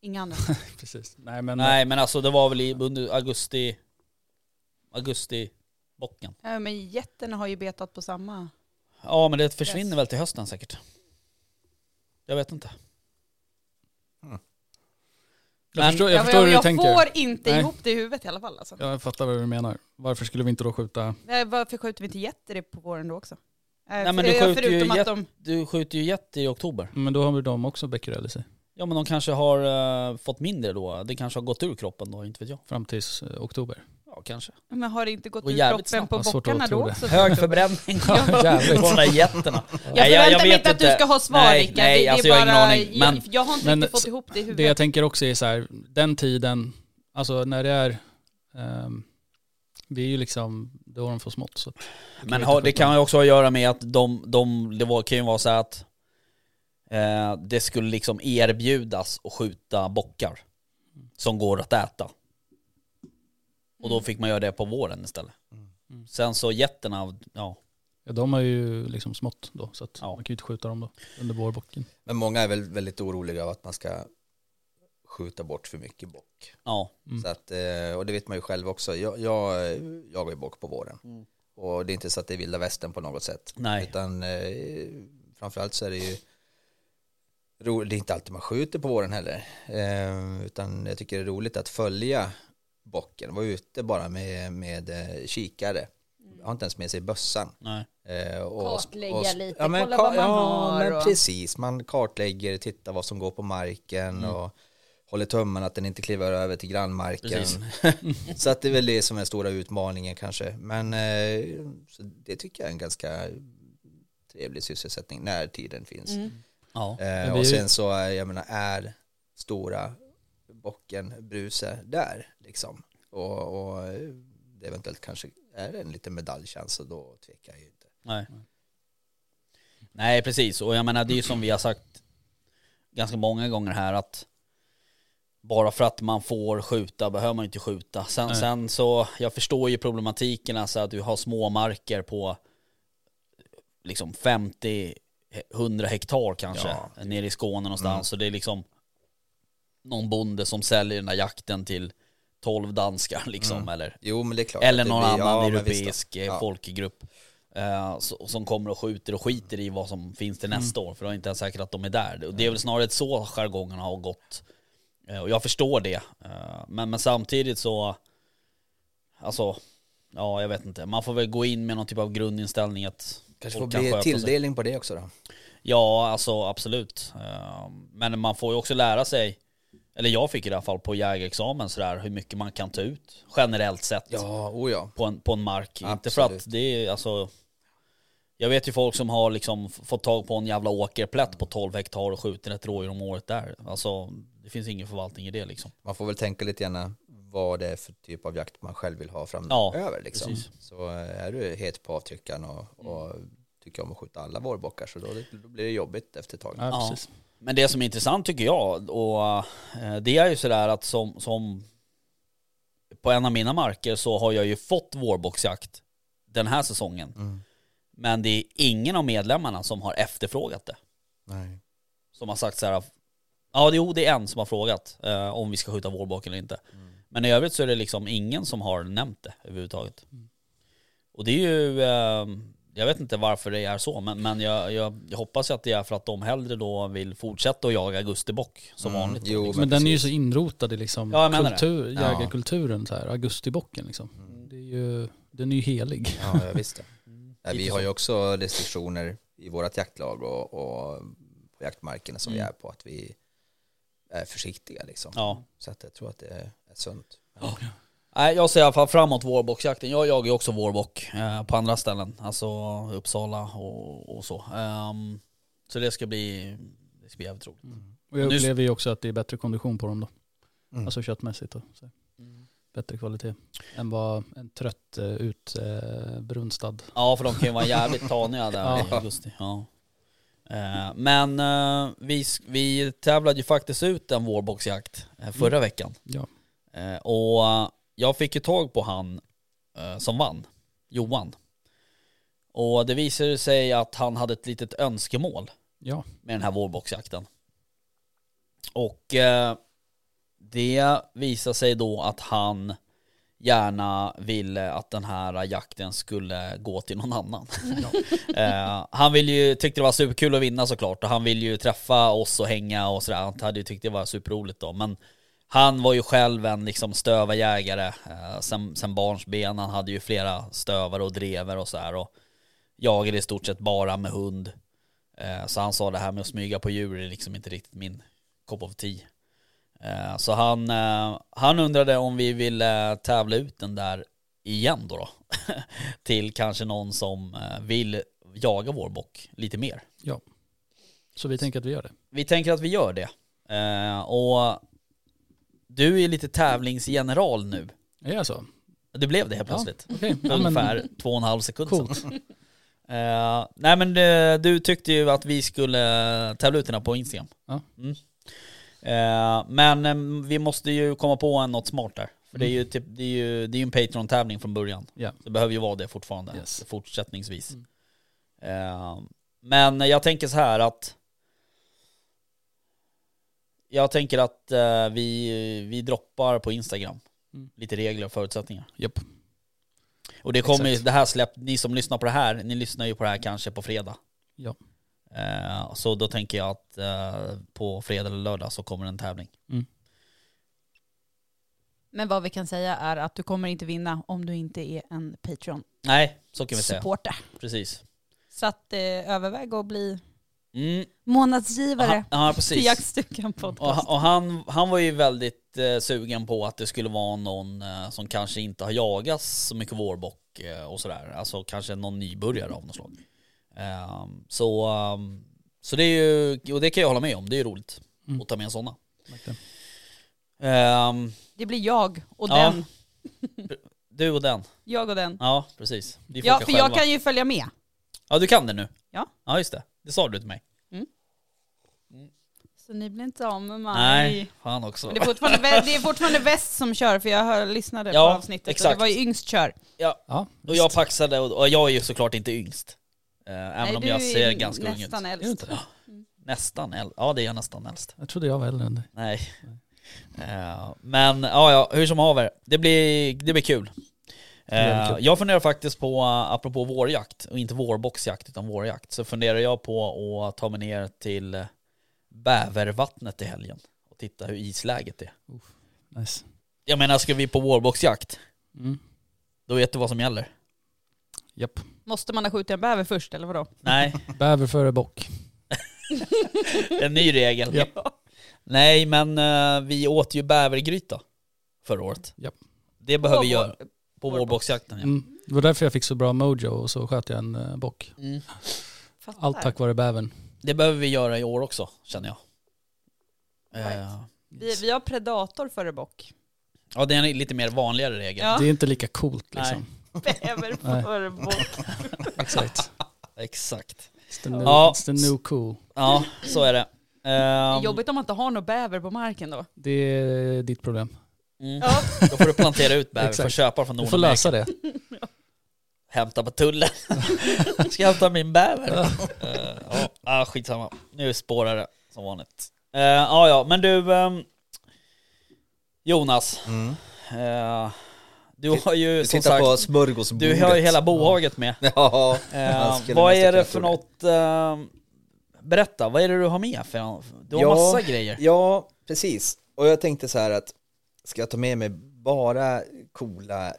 Inga andra? Precis. Nej men Nej men alltså det var väl i under augusti, augusti bocken. ja, men getterna har ju betat på samma. Ja men det försvinner Yes. väl till hösten säkert. Jag vet inte. jag men- förstår, jag Ja, förstår hur du jag tänker. får inte Nej. ihop det i huvudet i alla fall. Alltså. Jag fattar vad du menar. Varför skulle vi inte då skjuta? Nej, Varför skjuter vi inte getter på våren då också? Eh, Nej, men du skjuter ju förutom att get- de, Du skjuter ju get i oktober. Men då har väl de också becquerel i sig. Ja men de kanske har eh, fått mindre då. Det kanske har gått ur kroppen då, inte vet jag. Fram tills eh, oktober. Ja kanske. men har det inte gått Och ur kroppen snabbt. på bockarna då också? Hög förbränning Ja. Jävligt. på de där getterna. Jag förväntar mig vet inte att du ska ha svar Nej, Rickard. nej, det, det alltså är jag har bara, ingen aning. Men, jag, jag har inte Men riktigt fått ihop det i huvudet. Det jag tänker också är så här, den tiden, alltså när det är, ehm, det är ju liksom då de får smått. Så men har, inte det kan ju också ha att göra med att de, de det var, kan ju vara så att eh, det skulle liksom erbjudas att skjuta bockar som går att äta. Och då Mm. fick man göra det på våren istället. Mm. Sen så getterna, ja, Ja, de har ju liksom smått då, så att Ja. man kan ju inte skjuta dem då under vårbocken. Men många är väl väldigt oroliga av att man ska skjuta bort för mycket bock. ja. Mm. Så att, eh, och det vet man ju själv också. Jag, jag jagar ju bock på våren. Mm. Och det är inte så att det är vilda västern på något sätt. Nej. Utan eh, framförallt så är det ju ro, det är inte alltid man skjuter på våren heller. Eh, utan jag tycker det är roligt att följa bocken. Vara ute bara med, med eh, kikare. har inte ens med sig bössan. Nej. Eh, och, Kartlägga lite, ja, men, kolla vad man ja, har men och- precis. Man kartlägger, tittar vad som går på marken Mm. och håller tummen att den inte kliver över till grannmarken. Så att det är väl det som är stora utmaningen kanske. Men eh, så det tycker jag är en ganska trevlig sysselsättning när tiden finns. Mm. Ja. Eh, och sen så, eh, jag menar, är stora bocken Bruse där liksom. Och, och det eventuellt kanske är en liten medaljchans så då tvekar jag ju inte. Nej. Nej precis, och jag menar det är ju som vi har sagt ganska många gånger här att bara för att man får skjuta behöver man inte skjuta. Sen, Nej. sen så, jag förstår ju problematiken alltså att du har små marker på liksom 50 100 hektar kanske Ja. nere i Skåne någonstans. Mm. Så det är liksom någon bonde som säljer den där jakten till 12 danskar liksom Mm. eller Jo men det är klart. eller någon blir- annan ja, europeisk eh, Ja. folkgrupp. Eh, som kommer och skjuter och skiter i vad som finns till nästa år. För det är inte ens säkert att de är där. Och Det är väl snarare så jargongerna har gått. Eh, och jag förstår det. Eh, men, men samtidigt så, alltså, ja jag vet inte. Man får väl gå in med någon typ av grundinställning att Kanske får kan bli sig. tilldelning på det också då. Ja, alltså absolut. Eh, Men man får ju också lära sig, eller jag fick i alla fall på jägarexamen sådär, hur mycket man kan ta ut generellt sett Ja, oh ja. på en, på en mark. Inte för Absolut. att det är alltså Jag vet ju folk som har liksom fått tag på en jävla åkerplätt på 12 hektar och skjuter ett rådjur om året där. Alltså det finns ingen förvaltning i det liksom. Man får väl tänka lite grann vad det är för typ av jakt man själv vill ha Ja, framöver liksom. precis. Så eh, är du het på avtryckaren och, och tycker om att skjuta alla vårbockar så då, då blir det jobbigt efter ett tag. Ja, Ja. Men det som är intressant tycker jag, och eh, det är ju sådär att som, som på en av mina marker så har jag ju fått vårboxjakt den här säsongen. Mm. Men det är ingen av medlemmarna som har efterfrågat det. Nej. Som har sagt så här. Ja, jo det är en som har frågat eh, om vi ska skjuta vårbock eller inte. Men i övrigt så är det liksom ingen som har nämnt det överhuvudtaget. Och det är ju, eh, jag vet inte varför det är så, men, men jag, jag, jag hoppas att det är för att de hellre då vill fortsätta att jaga augustibock som Mm, vanligt. jo, liksom. Men den är ju så inrotad i liksom Ja, det. kultur, Ja. jägarkulturen, så här, augustibocken liksom. Det är ju, den är ju helig. Ja, jag visste. Ja, vi har ju också restriktioner i vårt jaktlag och, och på jaktmarkerna som vi Mm. är på att vi är försiktiga liksom. Ja. Så att jag tror att det är, sunt. Nej, jag ser i alla fall framåt vårbocksjakten. Jag jagar ju också vårbock eh, på andra ställen. Alltså Uppsala och, och så. Ehm, så det ska bli, det ska bli jävligt roligt. Och jag Nu- upplever ju också att det är bättre kondition på dem då. Mm. Alltså köttmässigt då. Så. Bättre kvalitet än vad en trött, utbrunstad. Ja, för de kan ju vara jävligt taniga där Ja. i augusti. Ja. Eh, men eh, vi, vi tävlade ju faktiskt ut en vårboxjakt eh, förra veckan. Ja. Eh, och eh, jag fick ju tag på han eh, som vann, Johan. Och det visade sig att han hade ett litet önskemål Ja. med den här vårboxjakten. Och eh, det visade sig då att han gärna ville att den här jakten skulle gå till någon annan. eh, han vill ju, tyckte det var superkul att vinna såklart och han vill ju träffa oss och hänga och sådär. Han hade ju tyckt det var superroligt då. Men han var ju själv en liksom stövarjägare eh, sen, sen barnsben. Han hade ju flera stövare och drever och sådär. Och jagade i stort sett bara med hund. Eh, så han sa det här med att smyga på djur är liksom inte riktigt min cup of tea. Eh, så han, eh, han undrade om vi ville tävla ut den där igen då. då. Till kanske någon som eh, vill jaga vår bock lite mer. Så vi tänker att vi gör det. Vi tänker att vi gör det. Eh, och du är lite tävlingsgeneral nu. Är det så? Det blev det helt plötsligt. Ja, men- Ungefär två och en halv sekund Coolt. sedan. Eh, nej men eh, du tyckte ju att vi skulle tävla ut den här på Instagram. Ja. Mm. Eh, men eh, vi måste ju komma på en något smart där. För det är ju, typ, det är ju, det är en Patreon-tävling från början. Ja. Det behöver ju vara det fortfarande, Yes. fortsättningsvis. Mm. Eh, men jag tänker så här att jag tänker att eh, vi, vi droppar på Instagram Mm. lite regler och förutsättningar. Japp. Och det kommer ju, det här släpp, ni som lyssnar på det här, ni lyssnar ju på det här kanske på fredag. Ja. Eh, så då tänker jag att eh, på fredag eller lördag så kommer en tävling. Men vad vi kan säga är att du kommer inte vinna om du inte är en Patreon. Nej, så kan vi säga. supporta. Precis. Så att eh, överväg att bli Mm. månadsgivare Ja, ja, till precis. Jaktstugan Och, podcast. och han, han var ju väldigt eh, sugen på att det skulle vara någon eh, som kanske inte har jagat så mycket vårbock eh, och sådär. Alltså kanske någon nybörjare av något slag. Ehm, så, ehm, så det är ju, och det kan jag hålla med om, det är ju roligt Mm. att ta med sådana. Verkligen. Ehm, Det blir jag och Ja. den. du och den. Jag och den. Ja, precis. Ja, för själva. jag kan ju följa med. Ja, du kan det nu? Ja. Ja, just det. Det sa du till mig. Så ni blir inte av med mig. Nej, fan också. Men Det är, fortfarande, det är fortfarande väst som kör för jag hör, lyssnade Ja, på avsnittet och exakt. det var ju yngst kör. Ja, Och jag paxade och, och jag är ju såklart inte yngst. Även Nej, om du jag ser ganska ung ut. nästan äldst. det? Nästan äldst. Ja, det är jag nästan äldst. Jag trodde jag var äldre än dig. Nej. Eh, men ja, ja, hur som haver. Det blir, det blir kul. Eh, jag funderar faktiskt på, eh, apropå vårjakt, och inte vårboxjakt utan vårjakt, så funderar jag på att ta mig ner till Bävervattnet i helgen och titta hur isläget är. Nice. Jag menar, ska vi på vårboxjakt, Mm. då vet du vad som gäller. Japp. Måste man ha skjutit en bäver först eller vadå? Nej, Bäver före bock. en ny regel. Japp. Nej, men eh, vi åt ju bävergryta förra året. Japp. Det behöver vi göra på vårbox. vårboxjakten. Ja. Mm. Det var därför jag fick så bra mojo och så sköt jag en eh, bock. Mm. Allt tack vare bävern. Det behöver vi göra i år också, känner jag. Eh, Right. Vi, vi har predator före bock. ja, det är en lite mer vanligare regel. Ja. Det är inte lika coolt liksom. Bäver Nej. före bock. Exakt. Exakt. It's the new, Ja. it's the new cool. Ja, så är det. Det är Ehm, Jobbigt om man inte har någon bäver på marken då. Det är ditt problem. Mm. Ja. Då får du plantera ut bäver, får köpa från Du får Nordamerika. lösa det. Hämta på tullen. Ska jag hämta min bäver? Eh, ja, ah, skitsamma. Nu spårar det som vanligt. Uh, ja, ja, men du ehm, Jonas, Mm. eh, du har ju Du som tittar på sagt, smörgåsbordet. du har ju hela bohaget med. Ja, Eh, skulle vad är det för något, eh, berätta, vad är det du har med för Du har Ja. massa grejer. ja, precis. Och jag tänkte så här att ska jag ta med mig bara coola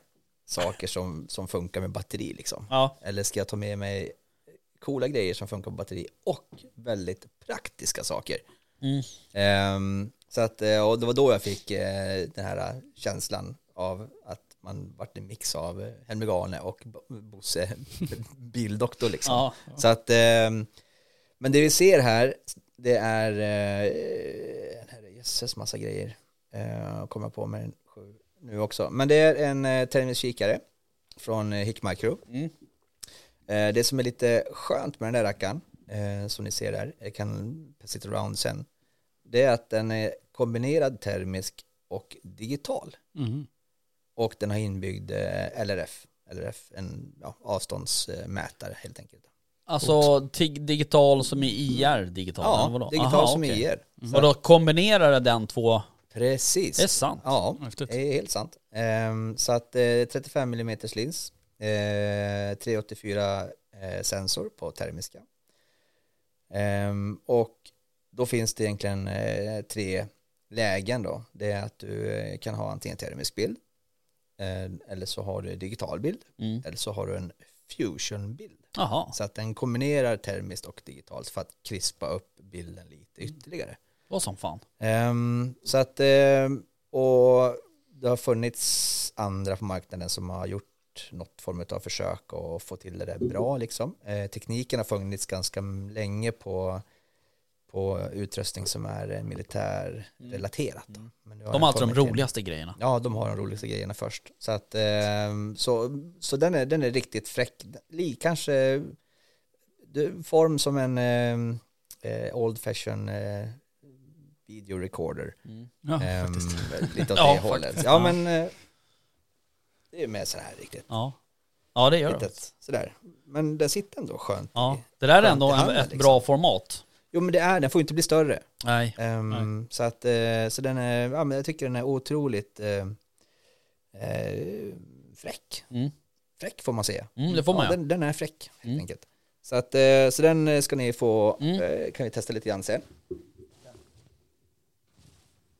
saker som, som funkar med batteri liksom? Ja, Eller ska jag ta med mig coola grejer som funkar på batteri och väldigt praktiska saker? mm. Ehm, så att, eh, och det var då jag fick eh, den här eh, känslan av att man vart en mix av eh, Helmig Arne och Bo- Bosse bildoktor liksom. ja. Så att, ehm, men det vi ser här, det är, här är jösses massa grejer. Uh, kommer jag på med sju nu också. Men det är en uh, termisk kikare från uh, Hick Micro. Mm. Eh, det som är lite skönt med den där rackaren, eh, som ni ser där, jag kan it around sen, det är att den är kombinerad termisk och digital. Mhm. Och den har inbyggd eh, LRF, LRF, en ja, avståndsmätare helt enkelt. Alltså digital som i IR digital? Ja, digital Aha, som okej. IR. Och då kombinerar den två, Precis. det är sant? Ja, Häftigt. det är helt sant. Ehm, så att eh, 35 mm lins, eh, 384 eh, sensor på termiska. Ehm, och då finns det egentligen eh, tre lägen då. Det är att du eh, kan ha antingen termisk bild, eh, eller så har du digital bild, Mm. eller så har du en fusion-bild. Jaha, Så att den kombinerar termiskt och digitalt för att krispa upp bilden lite ytterligare. Vad som fan. Ehm, så att, ehm, och det har funnits andra på marknaden som har gjort något form av försök att få till det där bra liksom. Eh, tekniken har funnits ganska länge på, på utrustning som är eh, militärrelaterat. då. Men De har alltid de kommit till- roligaste grejerna. Ja, de har de roligaste grejerna först. Så att, ehm, så, så den är, den är riktigt fräck. Kanske det, form som en ehm, eh, old fashion eh, video recorder. Mm. Ja, faktiskt. lite åt Ja, det hållet. faktiskt. Ja, Ja. men eh, det är med så här riktigt. Ja. ja, det gör det. Sådär. Men det sitter ändå skönt. Ja. Det där är ändå handen, ett liksom. bra format. Jo, men det är den får inte bli större. Nej. Ehm, så att, eh, så den är, ja men jag tycker den är otroligt eh, eh, fräck. Mm. Fräck får man säga. Mm, det får man ja, ja. den, den är fräck helt Mm. enkelt. Så, att, så den ska ni få, Mm. kan vi testa lite grann sen.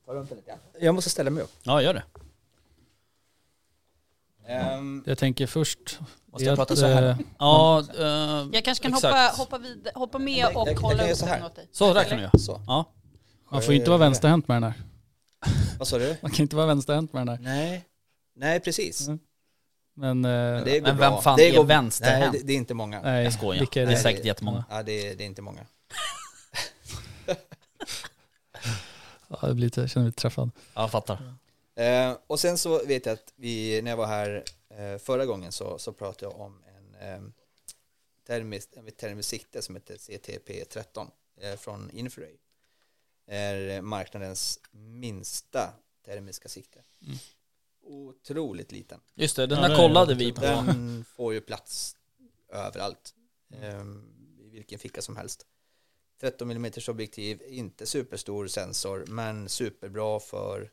Ta runt lite grann. Jag måste ställa mig upp. Ja, gör det. Ehm, Jag tänker först... Måste jag prata att, så här? eh, Ja, eh, Jag kanske kan hoppa, hoppa, vid, hoppa med Jag- och jag- jag hålla göra upp så här. den åt dig. Så där kan du göra. så. Ja. Man får ju inte vara vänsterhänt med den här. Vad sa du? Man kan inte vara vänsterhänt med den här. Nej, nej precis. Mm. Men, eh, Men det Men vem fan det är går, vänsterhänt? Nej, det, det är inte många. nej, Jag skojar. vilka är Det är säkert jättemånga. Ja, det, är- det är inte många. Ja, jag blir lite, jag känner mig lite träffad. Ja, jag fattar. Eh, och sen så vet jag att vi, när jag var här eh, förra gången så, så pratade jag om en eh, termisk, en termisk sikte som heter CTP13 eh, från Infraray. är marknadens minsta termiska sikte. Mm. Otroligt liten. Just det, den Ja, där kollade vi på. Den får ju plats överallt. eh, I vilken ficka som helst. 13 mm objektiv, inte superstor sensor, men superbra för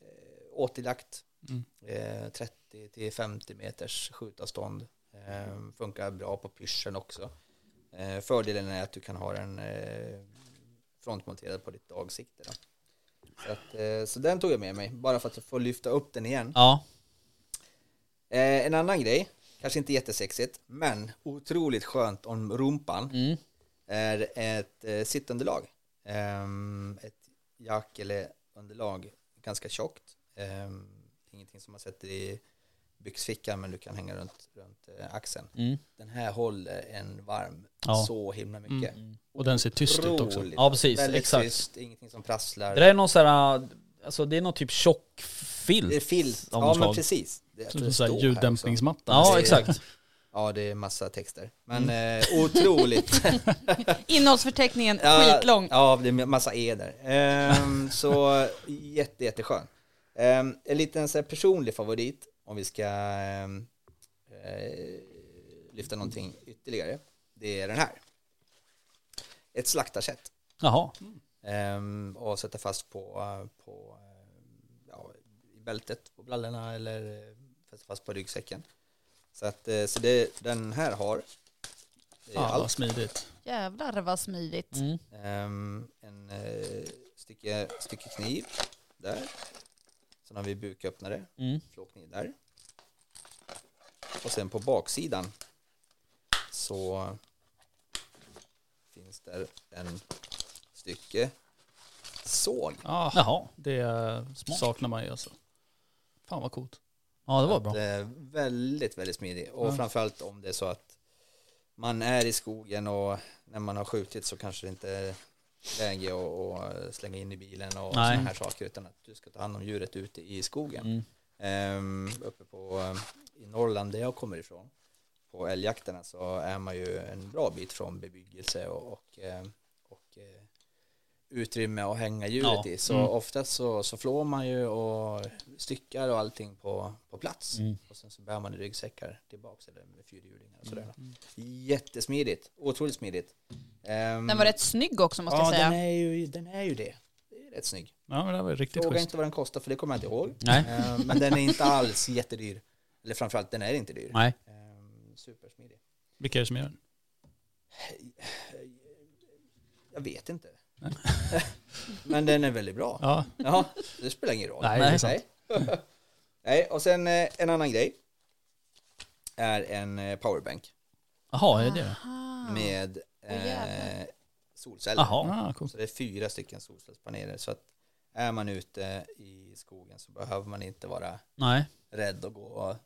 eh, återjakt. Mm. Eh, 30 till 50 meters skjutavstånd. Eh, funkar bra på pyrschen också. Eh, fördelen är att du kan ha den eh, frontmonterad på ditt dagsikte. Då. Så, att, eh, så den tog jag med mig, bara för att få lyfta upp den igen. Ja, Eh, en annan grej, kanske inte jättesexigt, men otroligt skönt om rumpan mm. Är ett eh, sittunderlag. Ehm, ett jack eller underlag, ganska tjockt. Ehm, ingenting som man sätter i byxfickan men du kan hänga runt, runt eh, axeln. Mm. Den här håller en varm Ja. så himla mycket. Mm. Och den ser tyst ut också. Otroligt. Ja, precis, Väldigt exakt. tyst, ingenting som prasslar. Det där är någon sån här, alltså det är någon typ tjock filt. det är filt, ja men precis. Det, det så ljuddämpningsmatta. Ja, Det är- exakt. Ja, det är massa texter. Men eh, otroligt. Innehållsförteckningen Ja, skitlång. Ja, det är massa e där. Ehm, så jätte, jätteskön. Ehm, en liten så här, personlig favorit om vi ska ehm, eh, lyfta någonting ytterligare. Det är den här. Ett slaktarsätt. Jaha. Ehm, och sätta fast på, eh, på eh, ja, i bältet på brallorna eller eh, sätta fast på ryggsäcken. Så, att, eh, så det den här har det Ja, allt. vad smidigt. Jävlar vad smidigt. Mm. Ehm, en eh, stycke, stycke kniv där. Sen har vi buköppnare, Mm. flåkniv där. Och sen på baksidan så finns där en stycke såg. Ja, Jaha. det saknar man ju alltså. Fan vad coolt. Ja, det var bra. eh, väldigt, väldigt smidig. Och Ja. framförallt om det är så att man är i skogen och när man har skjutit så kanske det inte är läge att slänga in i bilen och sådana här saker utan att du ska ta hand om djuret ute i skogen. Mm. Ehm, uppe på, eh, i Norrland där jag kommer ifrån på älgjakterna så är man ju en bra bit från bebyggelse och, och, eh, och eh, utrymme att hänga djuret Ja. i. Så Mm. oftast så, så flår man ju och styckar och allting på, på plats. Mm. Och sen så bär man i ryggsäckar tillbaks eller med fyrhjulingar och sådär. Jättesmidigt, otroligt smidigt. Ehm, Den var rätt snygg också måste ja, jag säga. Den är, ju, den är ju det. Det är rätt snygg. Ja, men det var riktigt Fråga schysst. inte vad den kostar för det kommer jag inte ihåg. Nej. Ehm, men den är inte alls jättedyr. Eller framförallt, den är inte dyr. Nej. Ehm, supersmidig. Vilka är det som gör den? Jag vet inte. Men den är väldigt bra. Ja, Ja, det spelar ingen roll. Nej, det är sant. Nej. Nej, och sen eh, en annan grej är en eh, powerbank Jaha, är det det? Aha. med eh, solceller. Jaha. ah, coolt. Så det är fyra stycken solcellspaneler. Så att är man ute i skogen så behöver man inte vara Nej. rädd att gå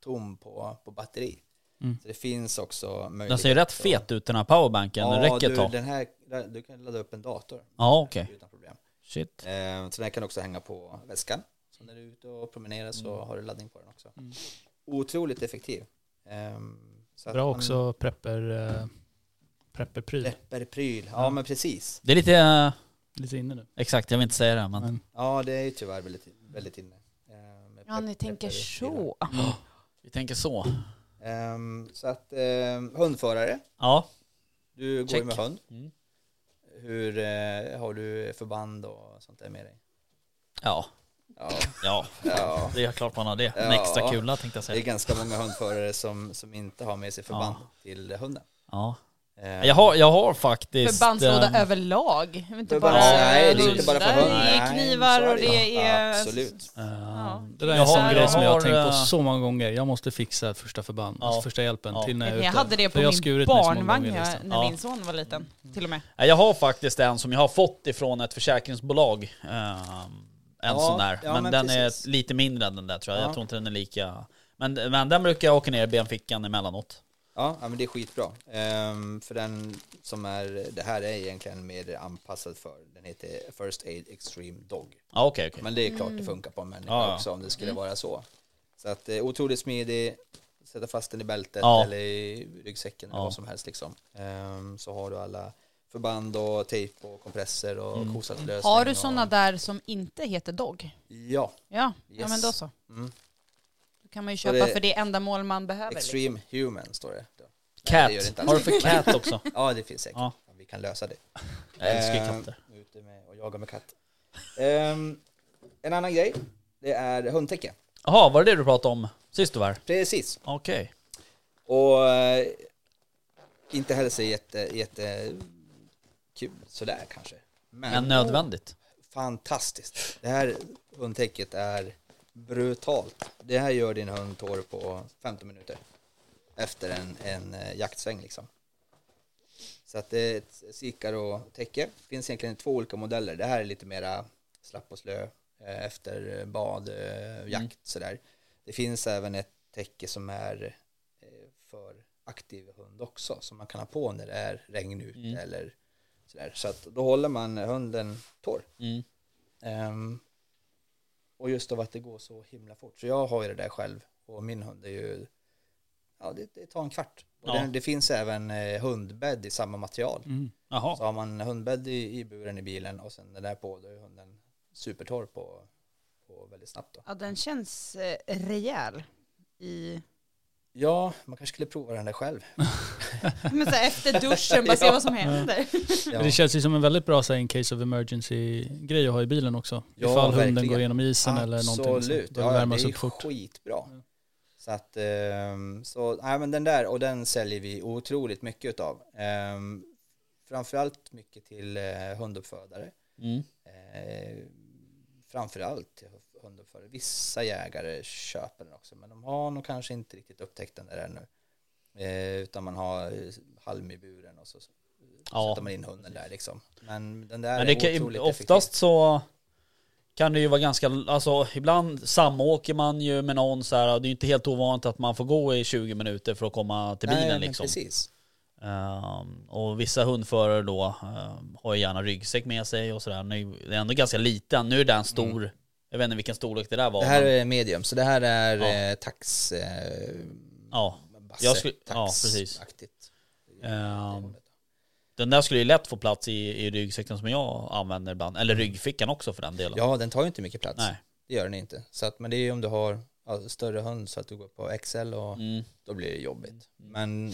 tom på, på batteri. Mm. Så det finns också möjlighet. Den ser ju rätt fet ut den här powerbanken. Den räcker du, ett den här, du kan ladda upp en dator. Ja, okej. Utan problem. Shit. Eh, så den här kan också hänga på väskan. Så när du är ute och promenerar så har du laddning på den också. Mm. Otroligt effektiv. Ehm, så Bra man- också prepper, eh, prepperpryl. Prepperpryl, ja men precis. Det är lite, eh, Lite inne nu. exakt jag vill inte säga det men. Men, Ja det är ju tyvärr väldigt, väldigt inne. Eh, Ja, ni tänker så. Vi tänker så. Ehm, så att ehm, hundförare, Ja. du går Check. med hund. Mm. Hur eh, har du förband och sånt där med dig? Ja. Ja, Ja. ja. Det är klart man har det. En Ja. extra kula tänkte jag Det är säga. ganska många hundförare som, som inte har med sig förband till hunden. Ja. Eh, Jag har, jag har faktiskt... Förbandslåda ehm, överlag. Jag Inte bara Nej, det är inte bara för hundar, det är knivar är och det. det Ja, är... absolut. ehm, Ja. Det där är Jag en sån grej jag som jag har tänkt på eh, så många gånger. Jag måste fixa första förband, Ja. alltså första hjälpen Ja. till när jag är Jag ute. hade det på jag min barnvagn gånger, jag- liksom. när Ja. min son var liten. Till och med. Jag har faktiskt en som jag har fått ifrån ett försäkringsbolag. ehm, en Ja, sån där. ja, men, men den precis. är lite mindre än den där tror jag. Ja. Jag tror inte den är lika... Men, men den brukar jag åka ner i benfickan emellanåt. Ja, ja, men det är skitbra. Ehm, för den som är, det här är egentligen mer anpassad för, den heter First Aid Extreme Dog. Ja okej okej. Men det är klart det funkar på en människa Ja, ja. också om det skulle vara så. Så att eh, otroligt smidig, sätta fast den i bältet Ja. eller i ryggsäcken eller Ja. vad som helst liksom. Ehm, så har du alla förband och tejp och kompresser och Mm. kosatlösning. Har du och- sådana där som inte heter Dog? Ja. Ja, ja Yes. men då så. Mm. Kan man ju köpa det- för det ändamål man behöver. liksom. Extreme Human står det. då. Cat. det gör det inte har du för cat också? Ja, det finns säkert. Ja. Vi kan lösa det. Jag älskar ju Ehm, katter. Ute med och jaga med katt. Ehm, en annan grej, det är hundtäcke. Jaha, var det det du pratade om sist du var? Precis. Okej. Och eh, inte heller så jätte, jätte kul sådär kanske. Men, Men nödvändigt. fantastiskt. Det här hundtäcket är brutalt. Det här gör din hund torr på 15 minuter. Efter en, en eh, jaktsväng liksom. Så att det är ett Sikaro-täcke. Det finns egentligen två olika modeller. Det här är lite mera slapp och slö eh, efter bad, eh, jakt sådär. Det finns även ett täcke som är för aktiv hund också som man kan ha på när det är regn ute Mm. eller sådär. Så att då håller man hunden torr. Mm. Ehm, och just av att det går så himla fort. Så jag har ju det där själv och min hund är ju, ja det, det tar en kvart. Och Ja. den, det finns även eh, hundbädd i samma material. Mm. Så har man hundbädd i, i buren i bilen och sen den där på, då är hunden supertorr på, på väldigt snabbt då. Ja, den känns eh, rejäl i... Ja, man kanske skulle prova den där själv. Men så här, efter duschen, bara se Ja. vad som händer. Ja. Det känns ju som en väldigt bra så här, in case of emergency grej att ha i bilen också. Ja, Ifall hunden verkligen. går igenom isen eller någonting. Absolut, ja, det värmas är upp fort. skitbra. Så att, ehm, så, nej men den där, och den säljer vi otroligt mycket utav. Um, framförallt mycket till eh, hunduppfödare. Mm. Framförallt till hunduppfödare. Vissa jägare köper den också, men de har nog kanske inte riktigt upptäckt den där ännu. Eh, utan man har eh, halm i buren och så Ja. sätter man in hunden där liksom. Men den där Men det är kan, otroligt oftast effektiv. så kan det ju vara ganska, alltså ibland samåker man ju med någon så här, och det är ju inte helt ovanligt att man får gå i 20 minuter för att komma till bilen Nej, liksom. precis. Ehm, och vissa hundförare då ehm, har ju gärna ryggsäck med sig och sådär. Nu- Det är ändå ganska liten, nu är den stor. Jag vet inte vilken storlek det där var. Mm. Det här men- är medium, så det här är Ja. eh, tax... Eh, Ja, basse, Jag skulle- ja, tax- precis. aktigt. Ehm, den där skulle ju lätt få plats i, i ryggsäcken som jag använder ibland. Eller ryggfickan också för den delen. Ja, den tar ju inte mycket plats. Nej. Det gör den inte. Så att, men det är ju om du har ja, större hund så att du går på XL och Mm. då blir det jobbigt. Men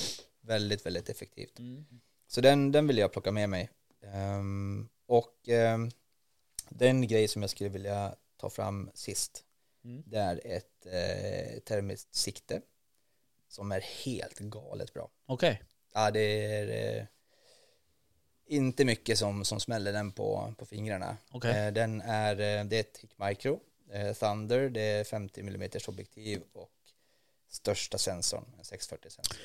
väldigt, väldigt effektivt. Mm. Så den, den vill jag plocka med mig. Ehm, och ehm, den grej som jag skulle vilja ta fram sist, Mm. det är ett eh, termiskt sikte som är helt galet bra. Okej. Ja, det är eh, inte mycket som, som smäller den på, på fingrarna. Okej. Eh, den är, eh, det är ett Hick Micro, eh, Thunder, det är 50 mm objektiv och största sensorn, en 640 sensor.